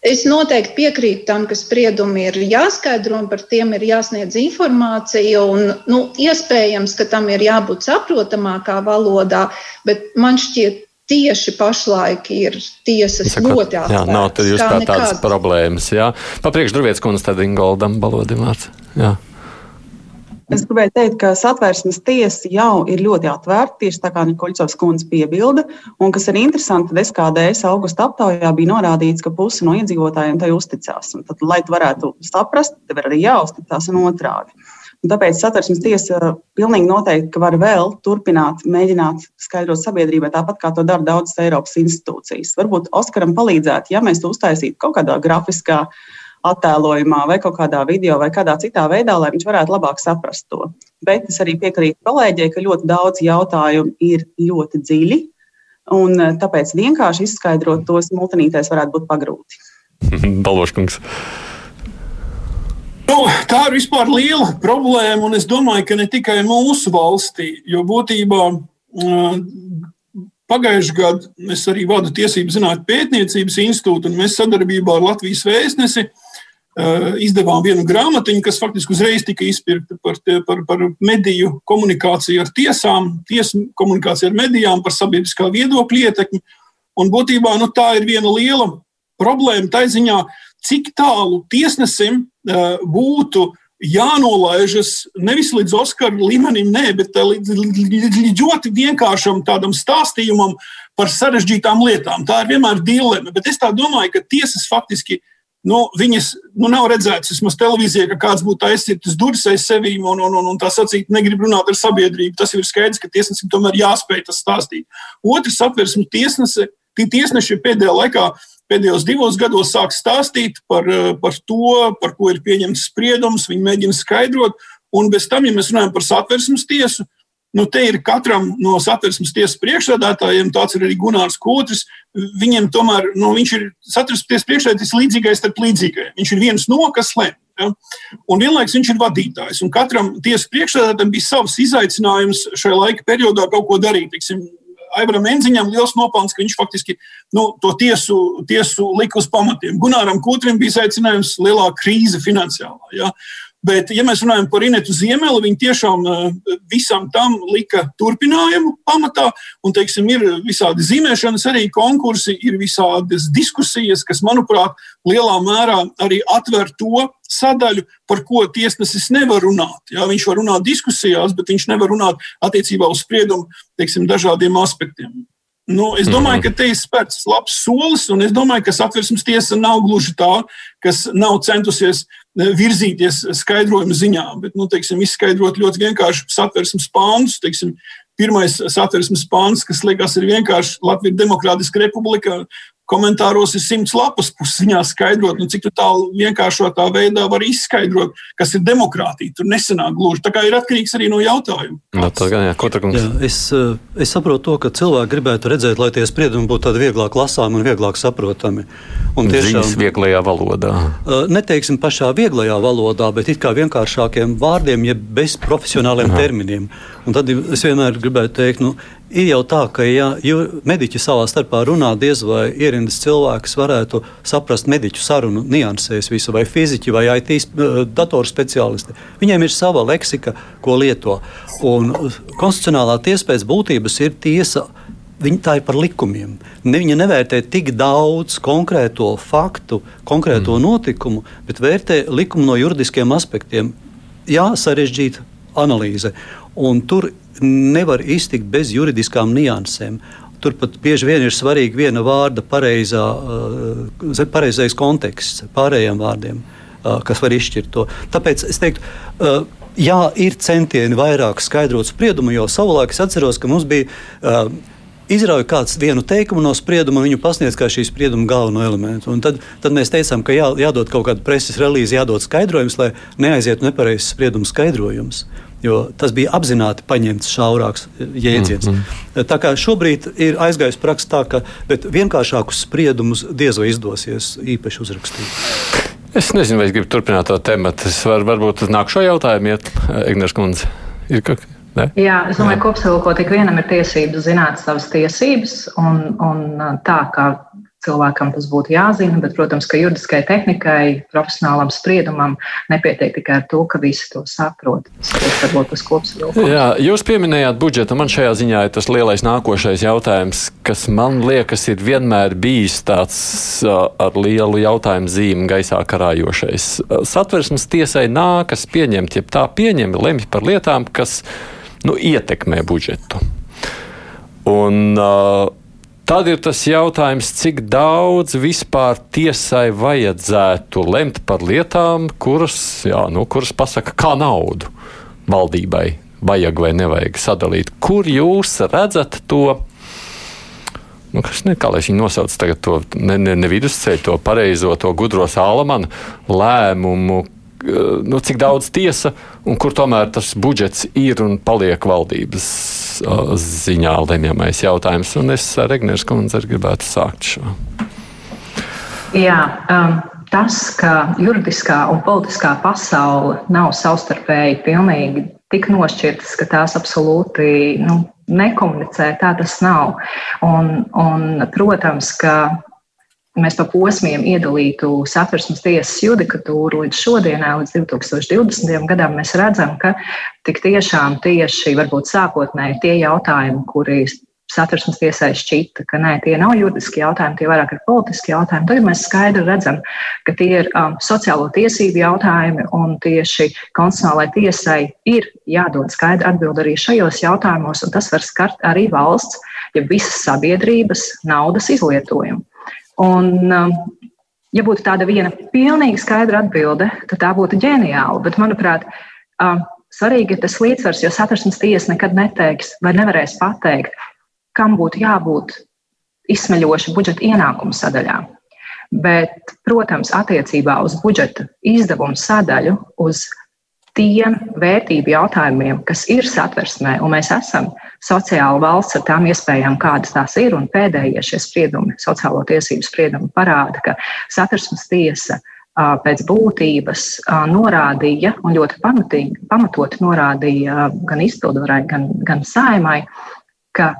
Es noteikti piekrītu tam, ka spriedumi ir jāskaidro un par tiem ir jāsniedz informācija. Un, nu, iespējams, ka tam ir jābūt saprotamākā valodā, bet man šķiet, tieši pašlaik ir tiesas Saka, ļoti atvērtas. Jā, nav tur jūs tā tādas problēmas. Jā. Papriekš Druvietas kundze tad Ingoldam Balodim vārds. Jā. Es gribēju teikt, ka satversmes tiesa jau ir ļoti atvērta, tieši tā kā Nikoļcovs kundze piebilda. Un kas ir interesanti, tad SKDS augusta aptaujā bija norādīts, ka puse no iedzīvotājiem tai uzticās. Un tad, lai tu varētu saprast, tev ir arī jāuzticas un otrādi. Tāpēc satversmes tiesa pilnīgi noteikti var vēl turpināt, mēģināt skaidrot sabiedrībai, tāpat kā to dara daudzas Eiropas institūcijas. Varbūt Oskaram palīdzētu, ja mēs to uztaisītu kaut kādā grafiskā attēlojumā, vai kaut kādā video, vai kādā citā veidā, lai viņš varētu labāk saprast to. Bet es arī piekrītu kolēģiem, ka ļoti daudz jautājumu ir ļoti dziļi, un eh, tāpēc vienkārši izskaidrot tos multinītēs varētu būt pagrūti. (laughs) Balvoškungs. Nu, tā ir vispār liela problēma, un es domāju, ka ne tikai mūsu valstī, jo būtībā uh, Pagājušajā gadā es arī vadu Tiesību zinātņu pētniecības institūtu, un mēs sadarbībā ar Latvijas vēstnesi Eh, izdevām vienu grāmatiņu, kas faktiski uzreiz tika izpirkta par, par, par mediju komunikāciju ar tiesām, tiesu komunikāciju ar medijām, par sabiedriskā viedokļa ietekmi. Un būtībā nu, tā ir viena liela problēma tā ziņā, cik tālu tiesnesim eh, būtu jānolaižas nevis līdz Oskara līmenim, nē, bet eh, līdz, līdz ļoti vienkāršam tādam stāstījumam par sarežģītām lietām. Tā ir vienmēr dilema. Bet es domāju, ka tiesas faktiski ir nu, viņas nu, nav redzētas vismaz televīzijā, ka kāds būtu aizsirtis durvis aiz sevi un, un, un, un tā sacīt, negrib runāt ar sabiedrību. Tas ir skaidrs, ka tiesnesim tomēr jāspēj tas stāstīt. Otrs apvērsmes tiesnese, tiesneši pēdējā laikā. Pēdējos divos gados sāk stāstīt par, par to, par ko ir pieņemts spriedums. Viņi mēģina skaidrot, un bez tam, ja mēs runājam par satversmes tiesu, Nu, te ir katram no satversmes tiesas priekšsēdētājiem, tāds ir arī Gunārs Kūtris. Viņiem tomēr nu, viņš ir satversmes tiesas priekšsēdētājs līdzīgais starp līdzīgajiem. Viņš ir viens no, kas lemj. Ja? Un vienlaikus viņš ir vadītājs. Katram tiesas priekšsēdētājam bija savs izaicinājums šajā laika periodā kaut ko darīt. Tiksim, Aivaram Enziņam liels nopelns, ka viņš faktiski nu, to tiesu, tiesu lika uz pamatiem. Gunāram Kūtrim bija izaicinājums lielā krīze finansiālā. Ja? Bet, ja mēs runājam par Inetu Ziemeli, viņi tiešām eh, visam tam lika turpinājumu pamatā. Un, teiksim, ir visādi zīmēšanas arī konkursi, ir visādas diskusijas, kas, manuprāt, lielā mērā arī atver to sadaļu, par ko tiesnesis nevar runāt. Jā, viņš var runāt diskusijās, bet viņš nevar runāt attiecībā uz spriedumu teiksim, dažādiem aspektiem. Nu, es domāju, mhm. ka te ir spērts labs solis, un es domāju, ka satversmes tiesa nav gluži tā, kas nav centusies eh, virzīties skaidrojuma ziņā, bet nu, teiksim, izskaidrot ļoti vienkārši satversmes pāns. Pirmais satversmes pāns, kas liekas, ir vienkārši Latvijas Demokrātiska republika, komentāros ir simts lapas pusiņā skaidrot, nu, cik tālu vienkāršotā veidā var izskaidrot, kas ir demokrātija. Tur nesenāk gluži. Tā kā ir atkarīgs arī no jautājuma. No, tā gan, jā, jā, es, eh, es saprotu to, ka cilvēki gribētu redzēt, lai tie spriedumi būtu tādi vieglāk lasāmi un vieglāk saprotami. Un tiešām Ziņas vieglajā valodā. Eh, neteiksim pašā vieglajā valodā, bet it kā vienkāršākiem vārdiem, jeb bez profesionāliem Aha. terminiem. Un tad es vienmēr gribētu teikt, nu, ir jau tā, ka ja mediķi savā starpā runā, diez vai ierindas cilvēks varētu saprast mediķu sarunu niansēs visu, vai fiziķi, vai IT datoru speciālisti. Viņiem ir sava leksika, ko lieto. Un konstitucionālā tiesa pēc būtības ir tiesa. Viņa tā ir par likumiem. Ne, viņa nevērtē tik daudz konkrēto faktu, konkrēto mm. notikumu, bet vērtē likumu no juridiskiem aspektiem. Jā, sarežģīta analīze. Un tur nevar iztikt bez juridiskām niansēm. Turpat bieži vien ir svarīga viena vārda pareizā, uh, pareizais konteksts pārējiem vārdiem, uh, kas var izšķirt to. Tāpēc es teiktu, uh, jā, ir centieni vairāk skaidrot spriedumu, jo savulaik es atceros, ka mums bija. Izrauja kāds vienu teikumu no sprieduma, viņu pasniedz kā šī sprieduma galveno elementu. Un tad, tad mēs teicām, ka jā, jādod kaut kāda preses relīze, jādod skaidrojums, lai neaizietu nepareizs sprieduma skaidrojums jo tas bija apzināti paņemts šaurāks jēdziens. Mm -hmm. Tā kā šobrīd ir aizgājis praksa tā, ka vienkāršākus spriedumus diez vai izdosies īpaši uzrakstīt. Es nezinu, vai es gribu turpināt to tēmu. Es varu varbūt uz nākamo jautājumu iet, (laughs) Ignārs Kundze. Ir kaut kas. Ne? Jā, es domāju, ka kopsavilkot, ik vienam ir tiesības zināt savas tiesības, un, un tā kā cilvēkam tas būtu jāzina, bet, protams, ka juridiskai tehnikai, profesionālam spriedumam nepietiek tikai ar to, ka visi to saprot. Tas varbūt tas kopsavilkums. Jā, jūs pieminējāt budžetu. Man šajā ziņā ir tas lielais nākošais jautājums, kas man liekas ir vienmēr bijis tāds ar lielu jautājumu zīmi gaisā karājošais. Satversmes tiesai nākas pieņemt, ja tā pieņem, lemj par lietām, kas nu, ietekmē budžetu. Un, uh, Tad ir tas jautājums, cik daudz vispār tiesai vajadzētu lemt par lietām, kuras, jā, nu, kuras pasaka, kā naudu valdībai vajag vai nevajag sadalīt. Kur jūs redzat to? Nu, kas ne, kā lai viņi nosauc tagad to ne, ne, ne vidusceļu, to pareizo, to gudro Sālamanu lēmumu, nu, cik daudz tiesa un kur tomēr tas budžets ir un paliek valdības uh, ziņā lemjamais jautājums. Un es ar Regnēras kundzi gribētu sākt šo. Jā, um, tas, ka juridiskā un politiskā pasaule nav savstarpēji pilnīgi tik nošķirtas, ka tās absolūti nu, nekomunicē, tā tas nav. Un, un, protams, ka mēs pa posmiem iedalītu satversmes tiesas judikatūru līdz šodienai, līdz 2020. gadam, mēs redzam, ka tik tiešām tieši varbūt sākotnēji tie jautājumi, kuri satversmes tiesai šķita, ka nē, tie nav juridiski jautājumi, tie vairāk ir politiski jautājumi. Tagad mēs skaidri redzam, ka tie ir um, sociālo tiesību jautājumi, un tieši konstitucionālajai tiesai ir jādod skaidra atbilde arī šajos jautājumos, un tas var skart arī valsts, ja visas sabiedrības naudas izlietojumu. Un, um, ja būtu tāda viena pilnīgi skaidra atbilde, tad tā būtu ģeniāla. Bet, manuprāt, um, svarīgi ir tas līdzsvars, jo satversmes tiesa nekad neteiks vai nevarēs pateikt, kam būtu jābūt izsmeļoša budžeta ienākumu sadaļā. Bet, protams, attiecībā uz budžeta izdevumu sadaļu, uz tiem vērtību jautājumiem, kas ir satversmē, un mēs esam sociāla valsts ar tām iespējām, kādas tās ir, un pēdējie šie spriedumi, sociālo tiesību spriedumi parāda, ka satversmes tiesa pēc būtības norādīja, un ļoti pamatīgi, pamatot norādīja gan izpildvarai, gan, gan saimai, ka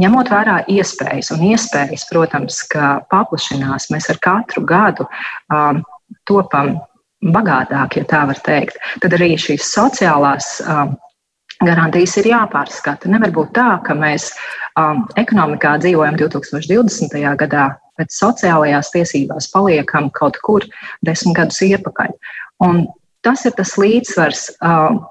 ņemot vērā iespējas, un iespējas, protams, ka paplašinās, mēs ar katru gadu um, topam bagātāk, ja tā var teikt, tad arī šīs sociālās um, garantijas ir jāpārskata. Nevar būt tā, ka mēs um, ekonomikā dzīvojam 2020. gadā, bet sociālajās tiesībās paliekam kaut kur desmit gadus iepakaļ. Un tas ir tas līdzsvars, um,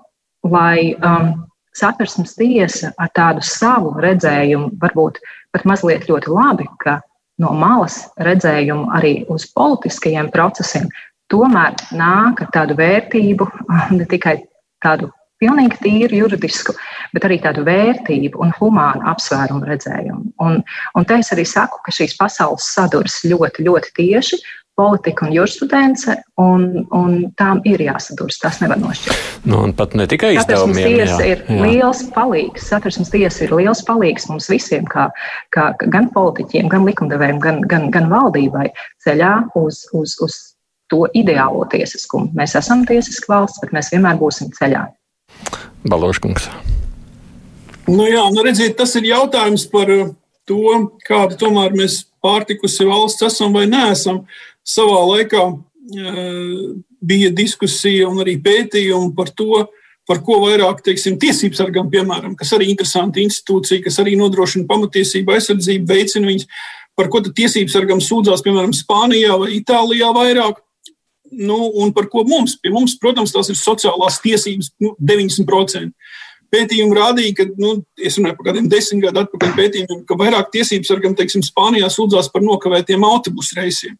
lai um, satversmes tiesa ar tādu savu redzējumu, varbūt pat mazliet ļoti labi, ka no malas redzējumu arī uz politiskajiem procesiem tomēr nāk ar tādu vērtību, (laughs) ne tikai tādu pilnīgi tīru juridisku, bet arī tādu vērtību un humānu apsvērumu redzējumu. Un, un te es arī saku, ka šīs pasaules saduras ļoti, ļoti tieši. Politika un jurisprudence, un, un tām ir jāsaduras. Tas nevar nošķirt. Nu, un pat ne tikai izdevumiem. Satversmes tiesa jā, ir jā. liels palīgs. Satversmes tiesa ir liels palīgs mums visiem, kā, kā gan politiķiem, gan likumdevējiem, gan, gan, gan valdībai ceļā uz, uz, uz to ideālo tiesiskumu. Mēs esam tiesiska valsts, bet mēs vienmēr būsim ceļā. Baloškungs. Nu jā, nu redziet, tas ir jautājums par uh, to, kāda tomēr mēs pārtikusi valsts esam vai neesam. Savā laikā e, bija diskusija un arī pētījumi par to, par ko vairāk teiksim, tiesību sargam, piemēram, kas arī ir interesanta institūcija, kas arī nodrošina pamatiesību aizsardzību, veicina viņas, par ko tiesību sargam sūdzās, piemēram, Spānijā vai Itālijā vairāk. Nu, un par ko mums? Pie mums, protams, tās ir sociālās tiesības nu, 90%. Pētījumi rādīja, ka, nu, es runāju par kādiem desmit gadu atpakaļ pētījumiem, ka vairāk tiesības sargam, teiksim, Spānijā sūdzās par nokavētiem autobusu reisiem.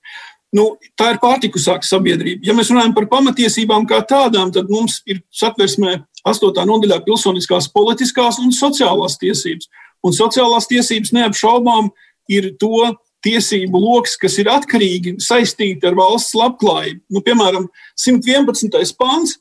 Nu, tā ir pārtikusāka sabiedrība. Ja mēs runājam par pamatiesībām kā tādām, tad mums ir satversmē 8. nodaļā pilsoniskās, politiskās un sociālās tiesības. Un sociālās tiesības neapšaubām ir to tiesību lokus, kas ir atkarīgi saistīti ar valsts labklājību. Nu, piemēram, 111. pāns.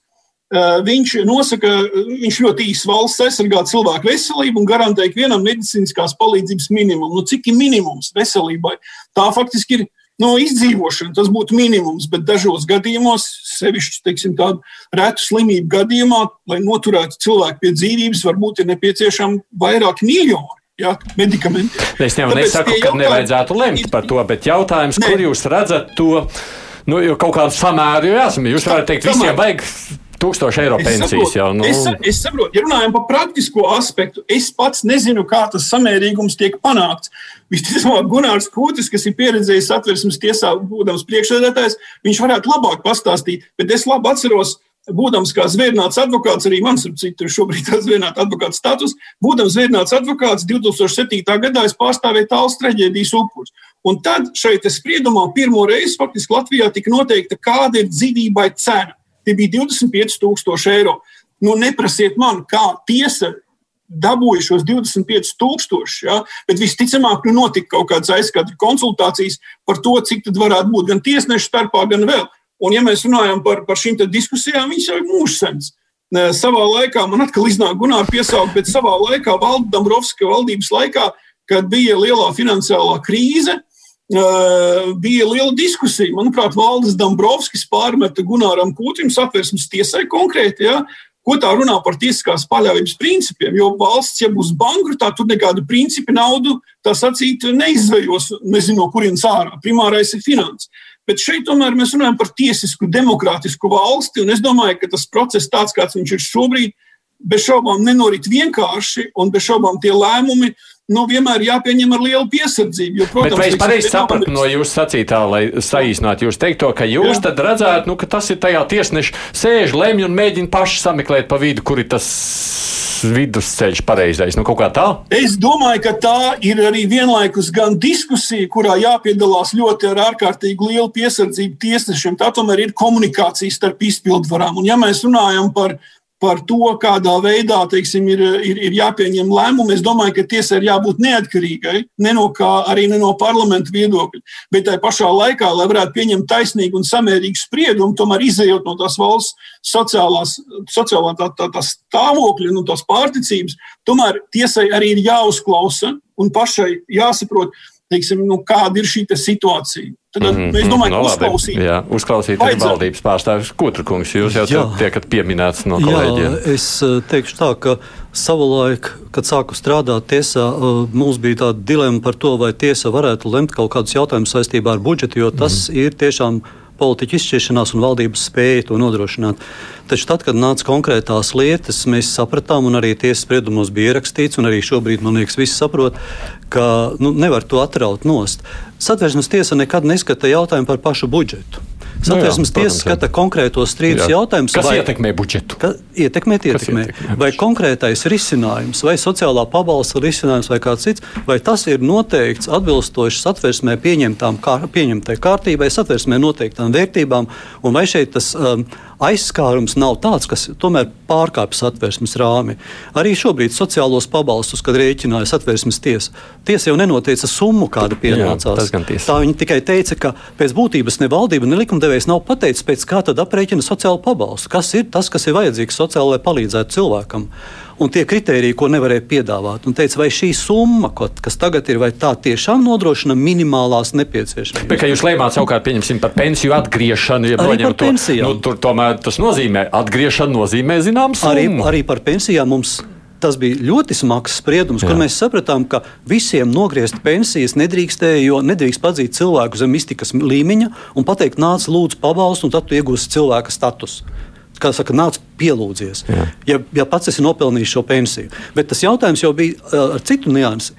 Viņš nosaka, viņš ļoti īsi valsts aizsargā cilvēku veselību un garantē ikvienam medicīniskās palīdzības minimumu. Nu, cik ir minimums veselībai? Tā faktiski ir no izdzīvošana, tas būtu minimums, bet dažos gadījumos, sevišķi teiksim, tādu retu slimību gadījumā, lai noturētu cilvēku pie dzīvības, varbūt ir nepieciešami vairāki miljoni. Jā, medikamenti. Es jau nesaku, ka jautājumi... nevajadzētu lemt par to, bet jautājums, ne. kur jūs redzat to, nu, kaut kādu samēru jāsam. Jūs varat teikt, visiem vajag Tūkstoši eiro pensijas saprotu, jau. Nu. Es, es saprotu, ja runājam par praktisko aspektu, es pats nezinu, kā tas samērīgums tiek panākts. Visticamāk, Gunārs Kūtis, kas ir pieredzējis atversmes tiesā, būdams priekšsēdētājs, viņš varētu labāk pastāstīt, bet es labi atceros, būdams kā zvērnāts advokāts, arī mans, ap citu, šobrīd ir zvērnāts advokāts status, būdams zvērnāts advokāts 2007. gadā es pārstāvēju tāls traģēdijas upurus. Un tad šeit spriedumā pirmo reizi faktiski Latvijā tika noteikta, kāda ir dzīvībai cena. Tie bija 25,000 eiro. Nu, neprasiet man, kā tiesa dabūja šos 25,000, ja? bet visticamāk, nu notika kaut kādas aizskatu konsultācijas par to, cik tad varētu būt gan tiesnešu starpā, gan vēl. Un, ja mēs runājam par, par šīm diskusijām, viņas jau ir mūžsens. Savā laikā man atkal iznāk Gunārs piesaukt, bet savā laikā Valda Dombrovska valdības laikā, kad bija lielā finansiālā krīze, bija liela diskusija. Manuprāt, Valdis Dombrovskis pārmeta Gunāram Kūtrim satversmes tiesai konkrēti. Ja, Ko tā runā par tiesiskās paļāvības principiem? Jo valsts, ja būs bankrotā, tur nekādu principu naudu, tā sacīt, neizvejos, nezinu, no kurienes ārā. Primārais ir finanses. Bet šeit tomēr mēs runājam par tiesisku, demokrātisku valsti, un es domāju, ka tas process, tāds kāds viņš ir šobrīd, bez šaubām nenorit vienkārši, un bez šaubām tie lēmumi nu, vienmēr jāpieņem ar lielu piesardzību. Jo, protams, Bet vai es pareizi sapratu no jūsu sacītā, lai saīsinātu jūs teikto, ka jūs Jā. redzētu, nu, ka tas ir tajā tiesneša sēž, lemj un mēģina paši sameklēt pa vidu, kur ir tas vidusceļš pareizais, nu kaut kā tā? Es domāju, ka tā ir arī vienlaikus gan diskusija, kurā jāpiedalās ļoti ar ārkārtīgi lielu piesardzību tiesnešiem. Tā tomēr ir komunikācija starp izpildvarām. Un ja mēs runājam par par to, kādā veidā teiksim, ir, ir, ir jāpieņem lēmumi. Es domāju, ka tiesa ir jābūt neatkarīgai, ne no kā, arī ne no parlamenta viedokļa. Bet tajā pašā laikā, lai varētu pieņemt taisnīgu un samērīgu spriedumu, tomēr izējot no tās valsts sociālās, sociālā tā, tā, tā stāvokļa, no tās pārticības, tomēr tiesai arī ir jāuzklausa un pašai jāsaprot, teiksim, nu, kāda ir šī situācija. Tad mm -hmm. es domāju, ka no, uzklausīt. Jā, uzklausīt arī valdības pārstāvis. Kutrakungs, jūs jau jā. tiekat pieminēts no kolēģiem. Jā, es eh, teikšu tā, ka savulaik, kad sāku strādāt tiesā, eh, mums bija tāda dilema par to, vai tiesa varētu lemt kaut kādus jautājumus saistībā ar budžetu, jo tas mm. ir tiešām politiķu izšķiršanās un valdības spēja to nodrošināt. Taču tad, kad nāca konkrētās lietas, mēs sapratām, un arī tiesas spriedumos bija ierakstīts, un arī šobrīd, man liekas, visi saprot, ka nu, nevar to atraut nost. Satversmes tiesa nekad neskata jautājumu par pašu budžetu. Satversmes nu, tiesa skata konkrētos strīdus jautājumus. Kas vai, ietekmē budžetu? Ka, ietekmēt, ietekmē. ietekmē vai konkrētais risinājums, vai sociālā pabalsta risinājums, vai kāds cits, vai tas ir noteikts atbilstoši satversmē pieņemtām, kā, pieņemtai kārtībai, satversmē noteiktām vērtībām, un vai šeit tas um, aizskārums nav tāds, kas tomēr pārkāpj satversmes rāmi. Arī šobrīd sociālos pabalstus, kad rēķināja satversmes tiesa, tiesa jau nenoteica summu, kāda pienācās. Jā, Tā viņa tikai teica, ka pēc būtības ne valdība, ne likumdevējs nav pateicis, pēc kā tad aprēķina sociālo pabalstu. Kas ir tas, kas ir vajadzīgs sociāli, lai palīdzētu cilvēkam? Un tie kriteriji, ko nevarēja piedāvāt. Un teica, vai šī summa, kas tagad ir, vai tā tiešām nodrošina minimālās nepieciešamības. Bet, kā jūs lēmāt savukārt, pieņemsim par pensiju atgriešanu, ja par to, pensijām. Nu, tur tomēr tas nozīmē, atgriešana nozīmē zināms. Arī, arī par pensijām mums tas bija ļoti smags spriedums, Jā. kur mēs sapratām, ka visiem nogriezt pensijas nedrīkstēja, jo nedrīkst padzīt cilvēku zem iztikas līmeņa un pateikt, nāc, lūdzu, pabalstu, un tad tu iegūsi cilvēka statusu kā saka, nāc pielūdzies, Jā. ja, ja pats esi nopelnījis šo pensiju. Bet tas jautājums jau bija ar citu niansi.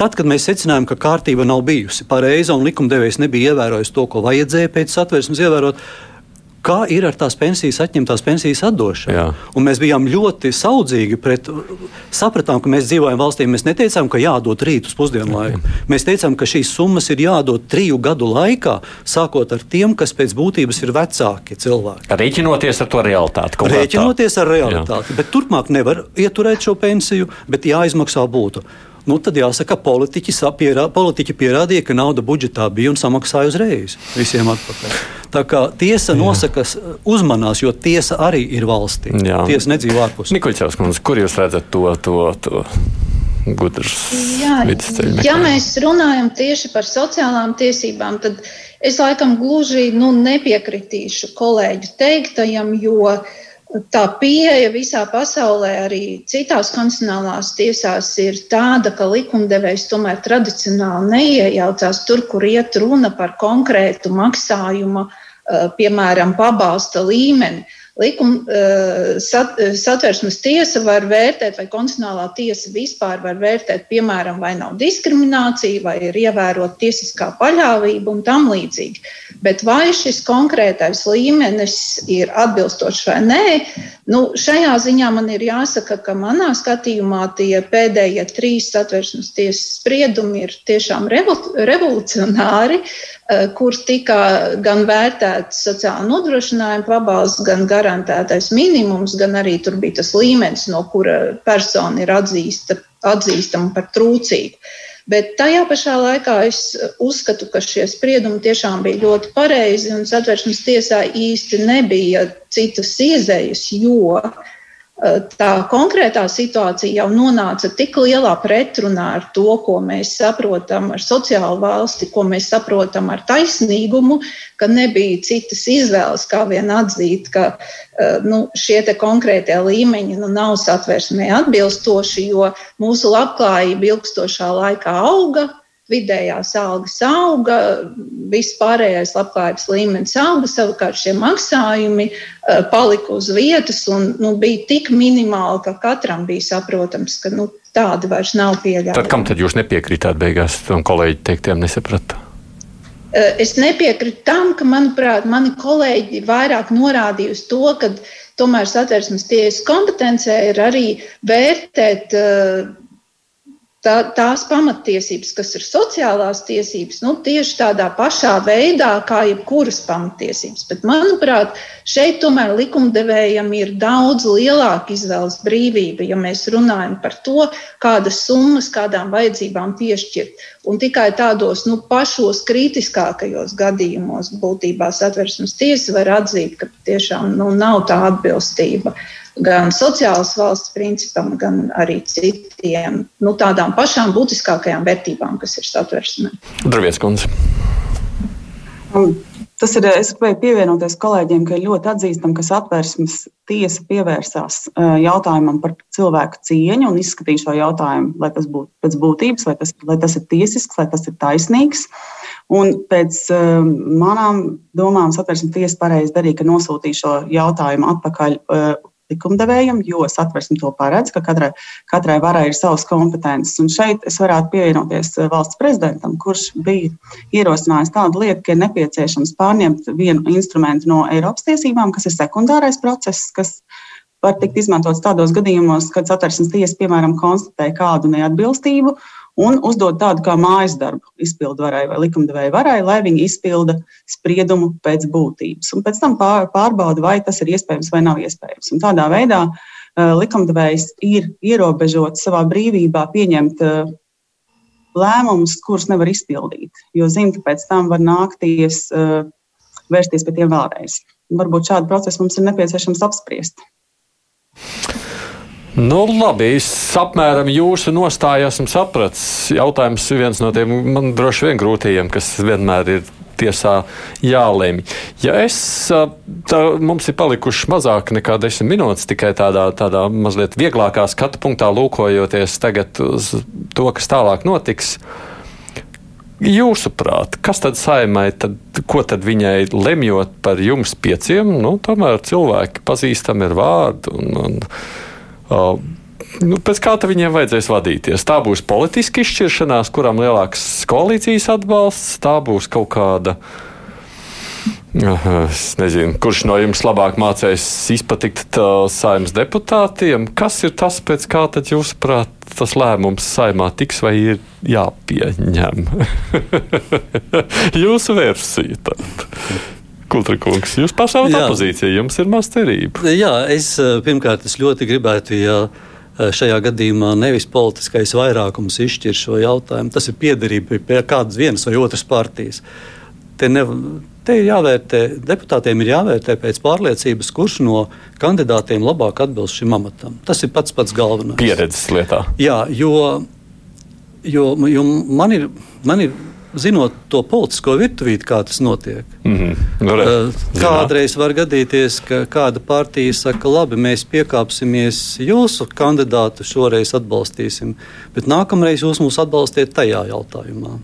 Tad, kad mēs secinājām, ka kārtība nav bijusi pareiza un likumdevējs nebija ievērojis to, ko vajadzēja pēc satversmes ievērot, kā ir ar tās pensijas, atņemtās pensijas atdošanu. Mēs bijām ļoti saudzīgi pret, sapratām, ka mēs dzīvojam valstī. Mēs neteicām, ka jādod rīt uz pusdienu laiku. Mēs teicām, ka šīs summas ir jādod triju gadu laikā, sākot ar tiem, kas pēc būtības ir vecāki cilvēki. Rēķinoties ar to realitāti. Rēķinoties ar realitāti. Turpmāk nevar ieturēt šo pensiju, bet jāizmaksā būtu nu, tad jāsaka, politiķi, pierā, politiķi pierādīja, ka nauda budžetā bija un samaksāja uzreiz visiem atpakaļ. Tā kā tiesa nosaka, uzmanās, jo tiesa arī ir valstī. Jā. Tiesa nedzīvo ārpus. Nikuļķevs, kur jūs redzat to? to, to? Gudrs Jā, ja mēs runājam tieši par sociālām tiesībām, tad es laikam gluži nu, nepiekritīšu kolēģu teiktajam, jo uh, tā pieeja visā pasaulē, arī citās konstitucionālās tiesās, ir tāda, ka likumdevējs tomēr tradicionāli neiejaucās tur, kur iet runa par konkrētu maksājumu, piemēram, pabalsta līmeni. Likuma eh, sat, eh, satversmes tiesa var vērtēt, vai konstitucionālā tiesa vispār var vērtēt, piemēram, vai nav diskriminācija, vai ir ievērota tiesiskā paļāvība un tam līdzīgi. Bet vai šis konkrētais līmenis ir atbilstošs vai nē, nu, šajā ziņā man ir jāsaka, ka manā skatījumā tie pēdējie trīs satversmes tiesas spriedumi ir tiešām revolucionāri, kur tika gan vērtēts sociāla nodrošinājuma pabalsts, gan garantētais minimums, gan arī tur bija tas līmenis, no kura persona ir atzīsta, atzīstama par trūcīgu. Bet tajā pašā laikā es uzskatu, ka šie spriedumi tiešām bija ļoti pareizi un satversmes tiesā īsti nebija citas izējas, jo uh, tā konkrētā situācija jau nonāca tik lielā pretrunā ar to, ko mēs saprotam ar sociālu valsti, ko mēs saprotam ar taisnīgumu, ka nebija citas izvēles, kā vien atzīt, ka eh, nu, šie konkrētie līmeņi nu, nav satversmē atbilstoši, jo mūsu labklājība ilgstošā laikā auga, vidējās algas auga, viss pārējais labklājības līmenis auga, savukārt šie maksājumi uh, palika uz vietas un nu, bija tik minimāli, ka katram bija saprotams, ka nu, tādi vairs nav pieļaujami. Tad kam tad jūs nepiekritāt beigās tam kolēģi teiktiem nesaprata? Uh, es nepiekrītu tam, ka, manuprāt, mani kolēģi vairāk norādīja uz to, ka tomēr satversmes tiesas kompetencē ir arī vērtēt uh, tā, tās pamatiesības, kas ir sociālās tiesības, nu, tieši tādā pašā veidā, kā jebkuras pamatiesības. Bet, manuprāt, šeit tomēr likumdevējam ir daudz lielāka izvēles brīvība, ja mēs runājam par to, kādas summas kādām vajadzībām piešķirt. Un tikai tādos nu, pašos kritiskākajos gadījumos būtībā satversmes tiesa var atzīt, ka tiešām nu, nav tā atbilstība gan sociālas valsts principam, gan arī citiem nu, tādām pašām būtiskākajām vērtībām, kas ir satversmē. Dravies, kundze. Um, tas ir, es gribēju pievienoties kolēģiem, ka ir ļoti atzīstami, ka satversmes tiesa pievērsās uh, jautājumam par cilvēku cieņu un izskatīja šo jautājumu, lai tas būtu pēc būtības, lai tas, lai tas ir tiesisks, lai tas ir taisnīgs. Un pēc uh, manām domām satversmes tiesa pareizi darīja, ka nosūtīja šo jautājumu atpakaļ uh, likumdevējam, jo satversme to paredz, ka katrai, katrai varai ir savas kompetences. Un šeit es varētu pievienoties eh, valsts prezidentam, kurš bija ierosinājis tādu lietu, ka ir nepieciešams pārņemt vienu instrumentu no Eiropas tiesībām, kas ir sekundārais process, kas var tikt izmantots tādos gadījumos, kad satversmes tiesa, piemēram, konstatē kādu neatbilstību un uzdod tādu kā mājas darbu izpildvarai vai likumdevēja varai, lai viņi izpilda spriedumu pēc būtības. Un pēc tam pārbauda, vai tas ir iespējams vai nav iespējams. Un tādā veidā likumdevējs ir ierobežots savā brīvībā pieņemt lēmumus, kurus nevar izpildīt, jo zina, ka pēc tam var nākties vērsties pie tiem vēlreiz. Varbūt šādu procesu mums ir nepieciešams apspriest. Nu, labi, es apmēram jūsu nostāju esmu sapratis. Jautājums ir viens no tiem man droši vien grūtajiem, kas vienmēr ir tiesā jālemj. Ja es, tā, mums ir palikuši mazāk nekā desmit minūtes tikai tādā, tādā mazliet vieglākā skatu punktā, lūkojoties tagad uz to, kas tālāk notiks. Jūsuprāt, kas tad saimai, tad, ko tad viņai lemjot par jums pieciem? Nu, tomēr cilvēki pazīstami ir vārdi. Un, un, nu, pēc kā viņiem vajadzēs vadīties? Tā būs politiska izšķiršanās, kuram lielāks koalīcijas atbalsts, tā būs kaut kāda. Es nezinu, kurš no jums labāk mācīs izpatikt saimnes deputātiem. Kas ir tas, pēc kā tad jūs prāt, tas lēmums saimā tiks vai ir jāpieņem? (laughs) Jūsu versija. Tad. Kultrakungs, jūs pārstāvat opozīciju, jums ir maz cerība. Jā, es eh, pirmkārt es ļoti gribētu, ja eh, šajā gadījumā nevis politiskais vairākums izšķir šo jautājumu, tas ir piederība pie kādas vienas vai otras partijas. Te, ne, te ir jāvērtē, deputātiem ir jāvērtē pēc pārliecības, kurš no kandidātiem labāk atbilst šim amatam. Tas ir pats pats galvenais. Pieredzes lietā. Jā, jo, jo, jo man ir. Man ir zinot to politisko virtuvīti, kā tas notiek. Mm -hmm. Kādreiz var gadīties, ka kāda partija saka, labi, mēs piekāpsimies jūsu kandidātu, šoreiz atbalstīsim, bet nākamreiz jūs mūs atbalstiet tajā jautājumā.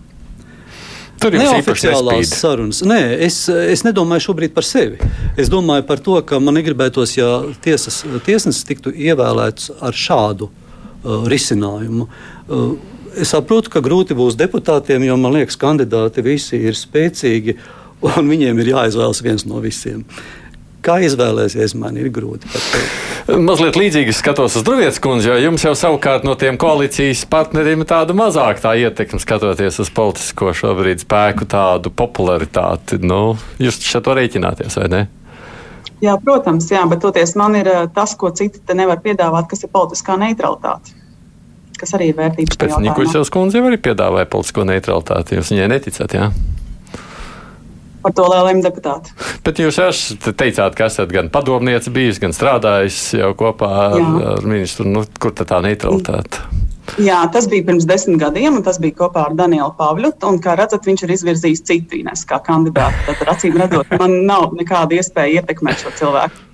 Tur ir neoficiālās sarunas. Nē, es, es nedomāju šobrīd par sevi. Es domāju par to, ka man negribētos, ja tiesas, tiesnesis tiktu ievēlēts ar šādu uh, risinājumu. Uh, Es saprotu, ka grūti būs deputātiem, jo man liekas, kandidāti visi ir spēcīgi un viņiem ir jāizvēlas viens no visiem. Kā izvēlēsies, man ir grūti pateikt. Mazliet līdzīgi skatos uz Drūvietas kundzi, jo jums jau savukārt no tiem koalīcijas partneriem ir tāda mazāka tā ietekme, skatoties uz politisko šobrīd spēku, tādu popularitāti. Nu, jūs šeit to rēķināties, vai ne? Jā, protams, jā, bet toties man ir eh, tas, ko citi te nevar piedāvāt, kas ir politiskā neutralitāte kas arī ir vērtības. Pēc Nikuļsevas kundze jau arī piedāvāja politisko neutralitāti. Jūs viņai neticat, jā? Par to lieliem deputātu. Bet jūs esat teicāt, ka esat gan padomniece bijis, gan strādājis jau kopā ar, jā. ar ministru. Nu, kur tad tā neutralitāte? Jā, tas bija pirms desmit gadiem, un tas bija kopā ar Danielu Pāvļu. Un, kā redzat, viņš ir izvirzījis citu Ines kā kandidātu. Tad, acīm redzot, man nav nekāda iespēja ietekmēt šo cilvēku.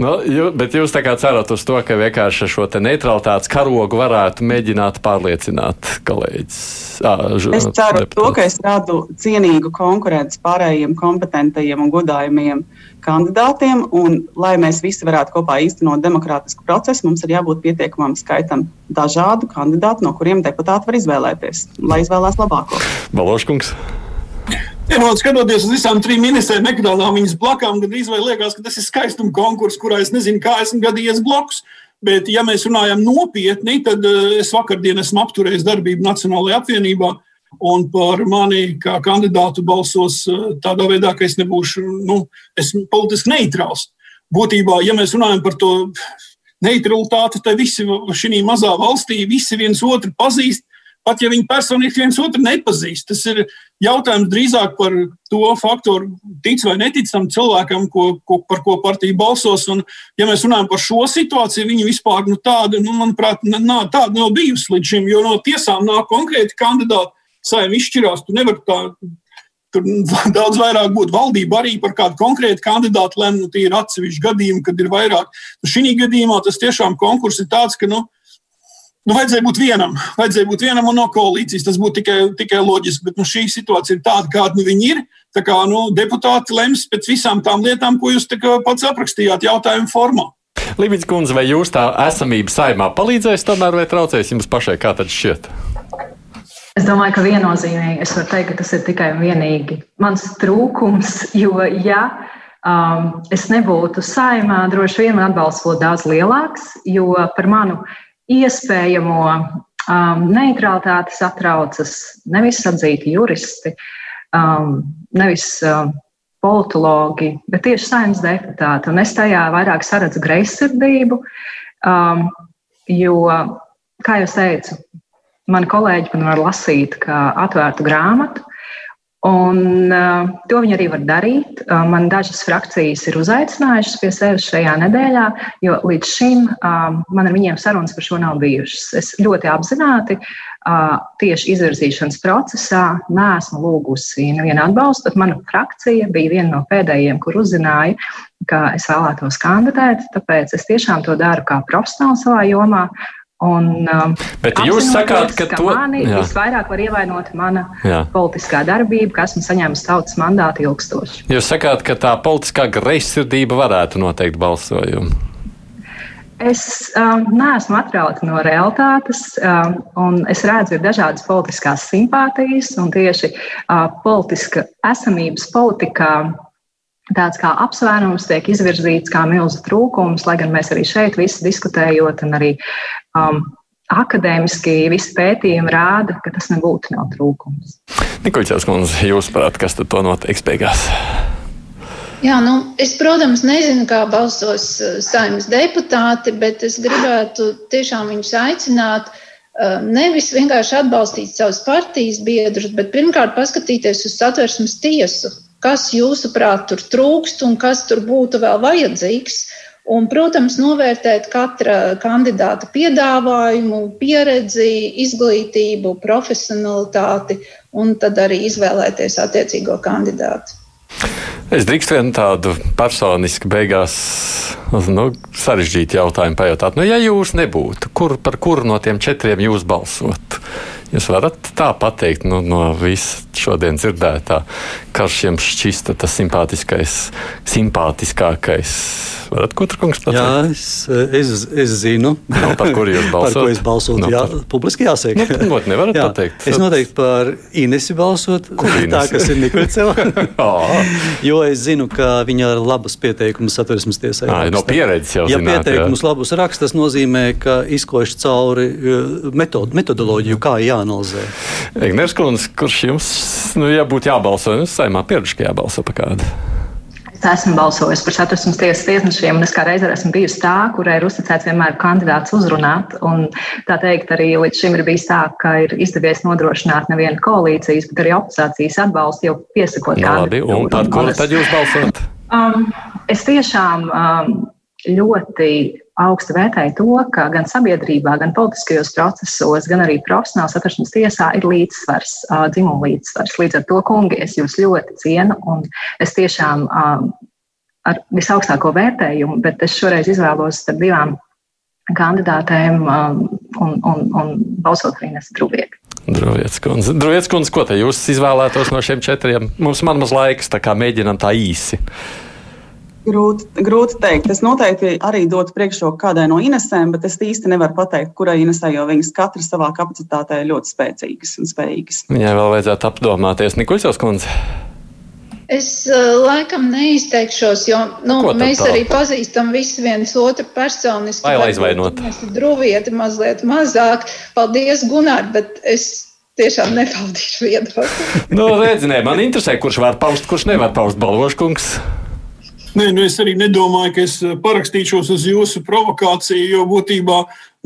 Nu, jū, bet jūs tā kā cerat uz to, ka vienkārši šo neutralitātes karogu varētu mēģināt pārliecināt kolēģis. Es ceru deputāts. to, ka es radu cienīgu konkurenci pārējiem kompetentajiem un godājumiem kandidātiem, un lai mēs visi varētu kopā īstenot demokrātisku procesu, mums ir jābūt pietiekamam skaitam dažādu kandidātu, no kuriem deputāti var izvēlēties, lai izvēlās labāko. Baloškungs. Vienot skatoties uz visām trim ministriem, ekranām viņas blakām, gan izvēlē liekas, ka tas ir skaistuma konkurss, kurā es nezinu, kā esmu gadījies blokus. Bet, ja mēs runājam nopietni, tad eh, es vakardien esmu apturējis darbību Nacionālajā apvienībā. Un par mani kā kandidātu balsos eh, tādā veidā, ka es nebūšu nu, esmu politiski neitrāls. Būtībā, ja mēs runājam par to neutralitāti, tad visi šajā mazā valstī visi viens otru pazīst pat ja viņi personīgi viens otru nepazīst. Tas ir jautājums drīzāk par to faktoru, tic vai netic tam cilvēkam, ko, ko, par ko partija balsos. Un, ja mēs runājam par šo situāciju, viņi vispār nu, tāda, nu, manuprāt, nā, tāda nav bijusi līdz šim, jo no tiesām nāk konkrēti kandidāti, saimnieki izšķirās. Tu nevari tā. Tur (laughs) daudz vairāk būtu valdība arī par kādu konkrētu kandidātu lemtu. Nu, tie ir atsevišķi gadījumi, kad ir vairāk. Nu, šī gadījumā tas tiešām konkurss ir tāds, ka nu, Nu, vajadzēja būt vienam, vajadzēja būt vienam un no koalīcijas. Tas būtu tikai, tikai loģiski, bet nu, šī situācija ir tāda, kāda nu, viņi ir. Tā kā nu, deputāti lems pēc visām tām lietām, ko jūs pats aprakstījāt jautājumu formā. Līdz kundze, vai jūs tā esamība saimā palīdzēs tomēr vai traucēs jums pašai, kā tad šķiet? Es domāju, ka viennozīmīgi es varu teikt, ka tas ir tikai un vienīgi mans trūkums, (laughs) jo ja um, es nebūtu saimā, droši vien atbalsts būtu daudz lielāks, jo par manu iespējamo um, neutralitāti satraucas nevis atzīti juristi, um, nevis um, politologi, bet tieši saimnes deputāti. Un es tajā vairāk saredzu greizsirdību, um, jo, kā jau teicu, mani kolēģi man var lasīt kā atvērtu grāmatu, Un, uh, to viņi arī var darīt. Uh, man dažas frakcijas ir uzaicinājušas pie sevis šajā nedēļā, jo līdz šim uh, man ar viņiem sarunas par šo nav bijušas. Es ļoti apzināti uh, tieši izvirzīšanas procesā neesmu lūgusi nevienu atbalstu, mana frakcija bija viena no pēdējiem, kur uzzināja, ka es vēlētos kandidēt. Tāpēc es tiešām to daru kā profesionāli savā jomā. Un, um, Bet jūs sakāt, ka, ka to mani jā. visvairāk var ievainot mana jā. politiskā darbība, ka esmu saņēmis tautas mandātu ilgstoši. Jūs sakāt, ka tā politiskā greizsirdība varētu noteikt balsojumu. Es um, neesmu atrauta no realitātes, um, un es redzu, ir dažādas politiskās simpātijas, un tieši uh, politiska esamības politikā tāds kā apsvērums tiek izvirzīts kā milzu trūkums, lai gan mēs arī šeit visi diskutējot un arī um, akadēmiski visi pētījumi rāda, ka tas nebūtu nav trūkums. Nikoļķis kundze, jūs prāt, kas tad to noteiks beigās? Jā, nu, es, protams, nezinu, kā balsos uh, saimnes deputāti, bet es gribētu tiešām viņus aicināt uh, nevis vienkārši atbalstīt savus partijas biedrus, bet pirmkārt paskatīties uz satversmes tiesu, kas jūsuprāt tur trūkst un kas tur būtu vēl vajadzīgs. Un, protams, novērtēt katra kandidāta piedāvājumu, pieredzi, izglītību, profesionalitāti un tad arī izvēlēties attiecīgo kandidātu. Es drīkstu vienu tādu personisku beigās nu, sarežģītu jautājumu pajautāt. Nu, ja jūs nebūtu, kur, par kuru no tiem četriem jūs balsotu? Jūs varat tā pateikt nu, no visas šodien dzirdētā, kas jums šķista tas simpātiskais, simpātiskākais. Varat ko tur kungs pateikt? Jā, es, es, es zinu. No, nu, par kuru jūs balsot? (laughs) par ko es balsotu? No, nu, jā, par... publiski jāsaka. Nu, not, nevarat jā, pateikt. Es noteikti par Inesi balsot. Kur Inesi? Tā, kas ir Nikolceva. (laughs) jo es zinu, ka viņa ir labas pieteikumus satversmes tiesai. Jā, no pieredzes jau. Ja zināt, pieteikumus jā. labus raksta, tas nozīmē, ka izkoš cauri metod, metodoloģiju, kā jā jāanalizē. Ignērs Kungs, kurš jums, nu, ja būtu jābalso, nu, saimā pieredzi, ka jābalso par kādu? Es esmu balsojis par satversmes tiesas tiesnešiem, un es kā reizē esmu bijusi tā, kurai ir uzticēts vienmēr kandidāts uzrunāt. Un, tā teikt, arī līdz šim ir bijis tā, ka ir izdevies nodrošināt nevienu koalīcijas, bet arī opozīcijas atbalstu jau piesakot. No, nu, labi, un par kuru tad jūs balsot? Um, es tiešām um, ļoti augstu vērtēju to, ka gan sabiedrībā, gan politiskajos procesos, gan arī profesionāls atrašanās tiesā ir līdzsvars, dzimuma līdzsvars. Līdz ar to, kungi, es jūs ļoti cienu un es tiešām ar visaugstāko vērtējumu, bet es šoreiz izvēlos starp divām kandidātēm un, un, un balsot nesadrūvieti. Droviets kundze, Droviets kundze, ko te jūs izvēlētos no šiem četriem? Mums man maz laiks, tā kā mēģinam tā īsi. Grūti, grūti teikt. Es noteikti arī dotu priekšroku kādai no Inesēm, bet es īsti nevaru pateikt, kurai Inesē, jo viņas katra savā kapacitātē ir ļoti spēcīgas un spējīgas. Viņai vēl vajadzētu apdomāties Nikuļsovs kundze. Es laikam neizteikšos, jo nu, mēs tā? arī pazīstam visu viens otru personiski. Vai aizvainot? Mēs druvieti mazliet mazāk. Paldies, Gunār, bet es tiešām nepaudīšu viedokli. (laughs) nu, redz, nē, man interesē, kurš var paust, kurš nevar paust balvoškungs. Nē, nu es arī nedomāju, ka es eh, parakstīšos uz jūsu provokāciju, jo būtībā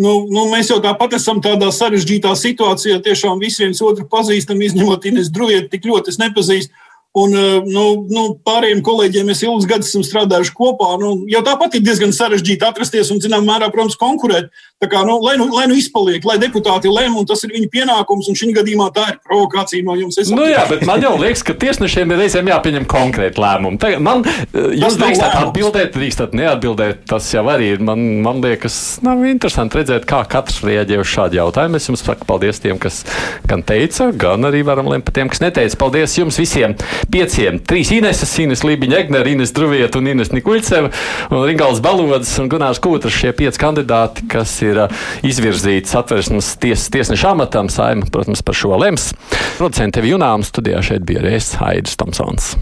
nu, nu, mēs jau tāpat esam tādā sarežģītā situācijā. Tiešām visi viens otru pazīstam, izņemot Ines Drujieti, tik ļoti es nepazīstu. Un eh, nu, nu, pārējiem kolēģiem mēs ilgus gadus esam strādājuši kopā. Nu, jau tāpat ir diezgan sarežģīti atrasties un, zināmā mērā, protams, konkurēt. Tā kā, nu, lai, nu, lai nu izpaliek, lai deputāti lem, un tas ir viņa pienākums, un šī gadījumā tā ir provokācija no jums. Nu, jā, bet man jau liekas, ka tiesnešiem ir reizēm jāpieņem konkrēti lēmumi. Tagad man, eh, jūs drīkstat atbildēt, drīkstat neatbildēt. Tas jau arī ir. Man, man liekas, nav interesanti redzēt, kā katrs reaģē uz šādu jautājumu. Es jums saku paldies tiem, kas gan teica, gan arī varam lemt par tiem, kas neteica. Paldies jums visiem! Pieciem. Trīs Ineses, Ines Lībiņa, Egner, Ines Druvieta un Ines Nikuļceva un Ringals Balodas un Gunārs Kūtras šie pieci kandidāti, kas ir uh, izvirzīti satversmes ties, tiesneša amatam. Saima, protams, par šo lems. Producenti tevi Junām studijā šeit bija Rēs Haidis Tomsons.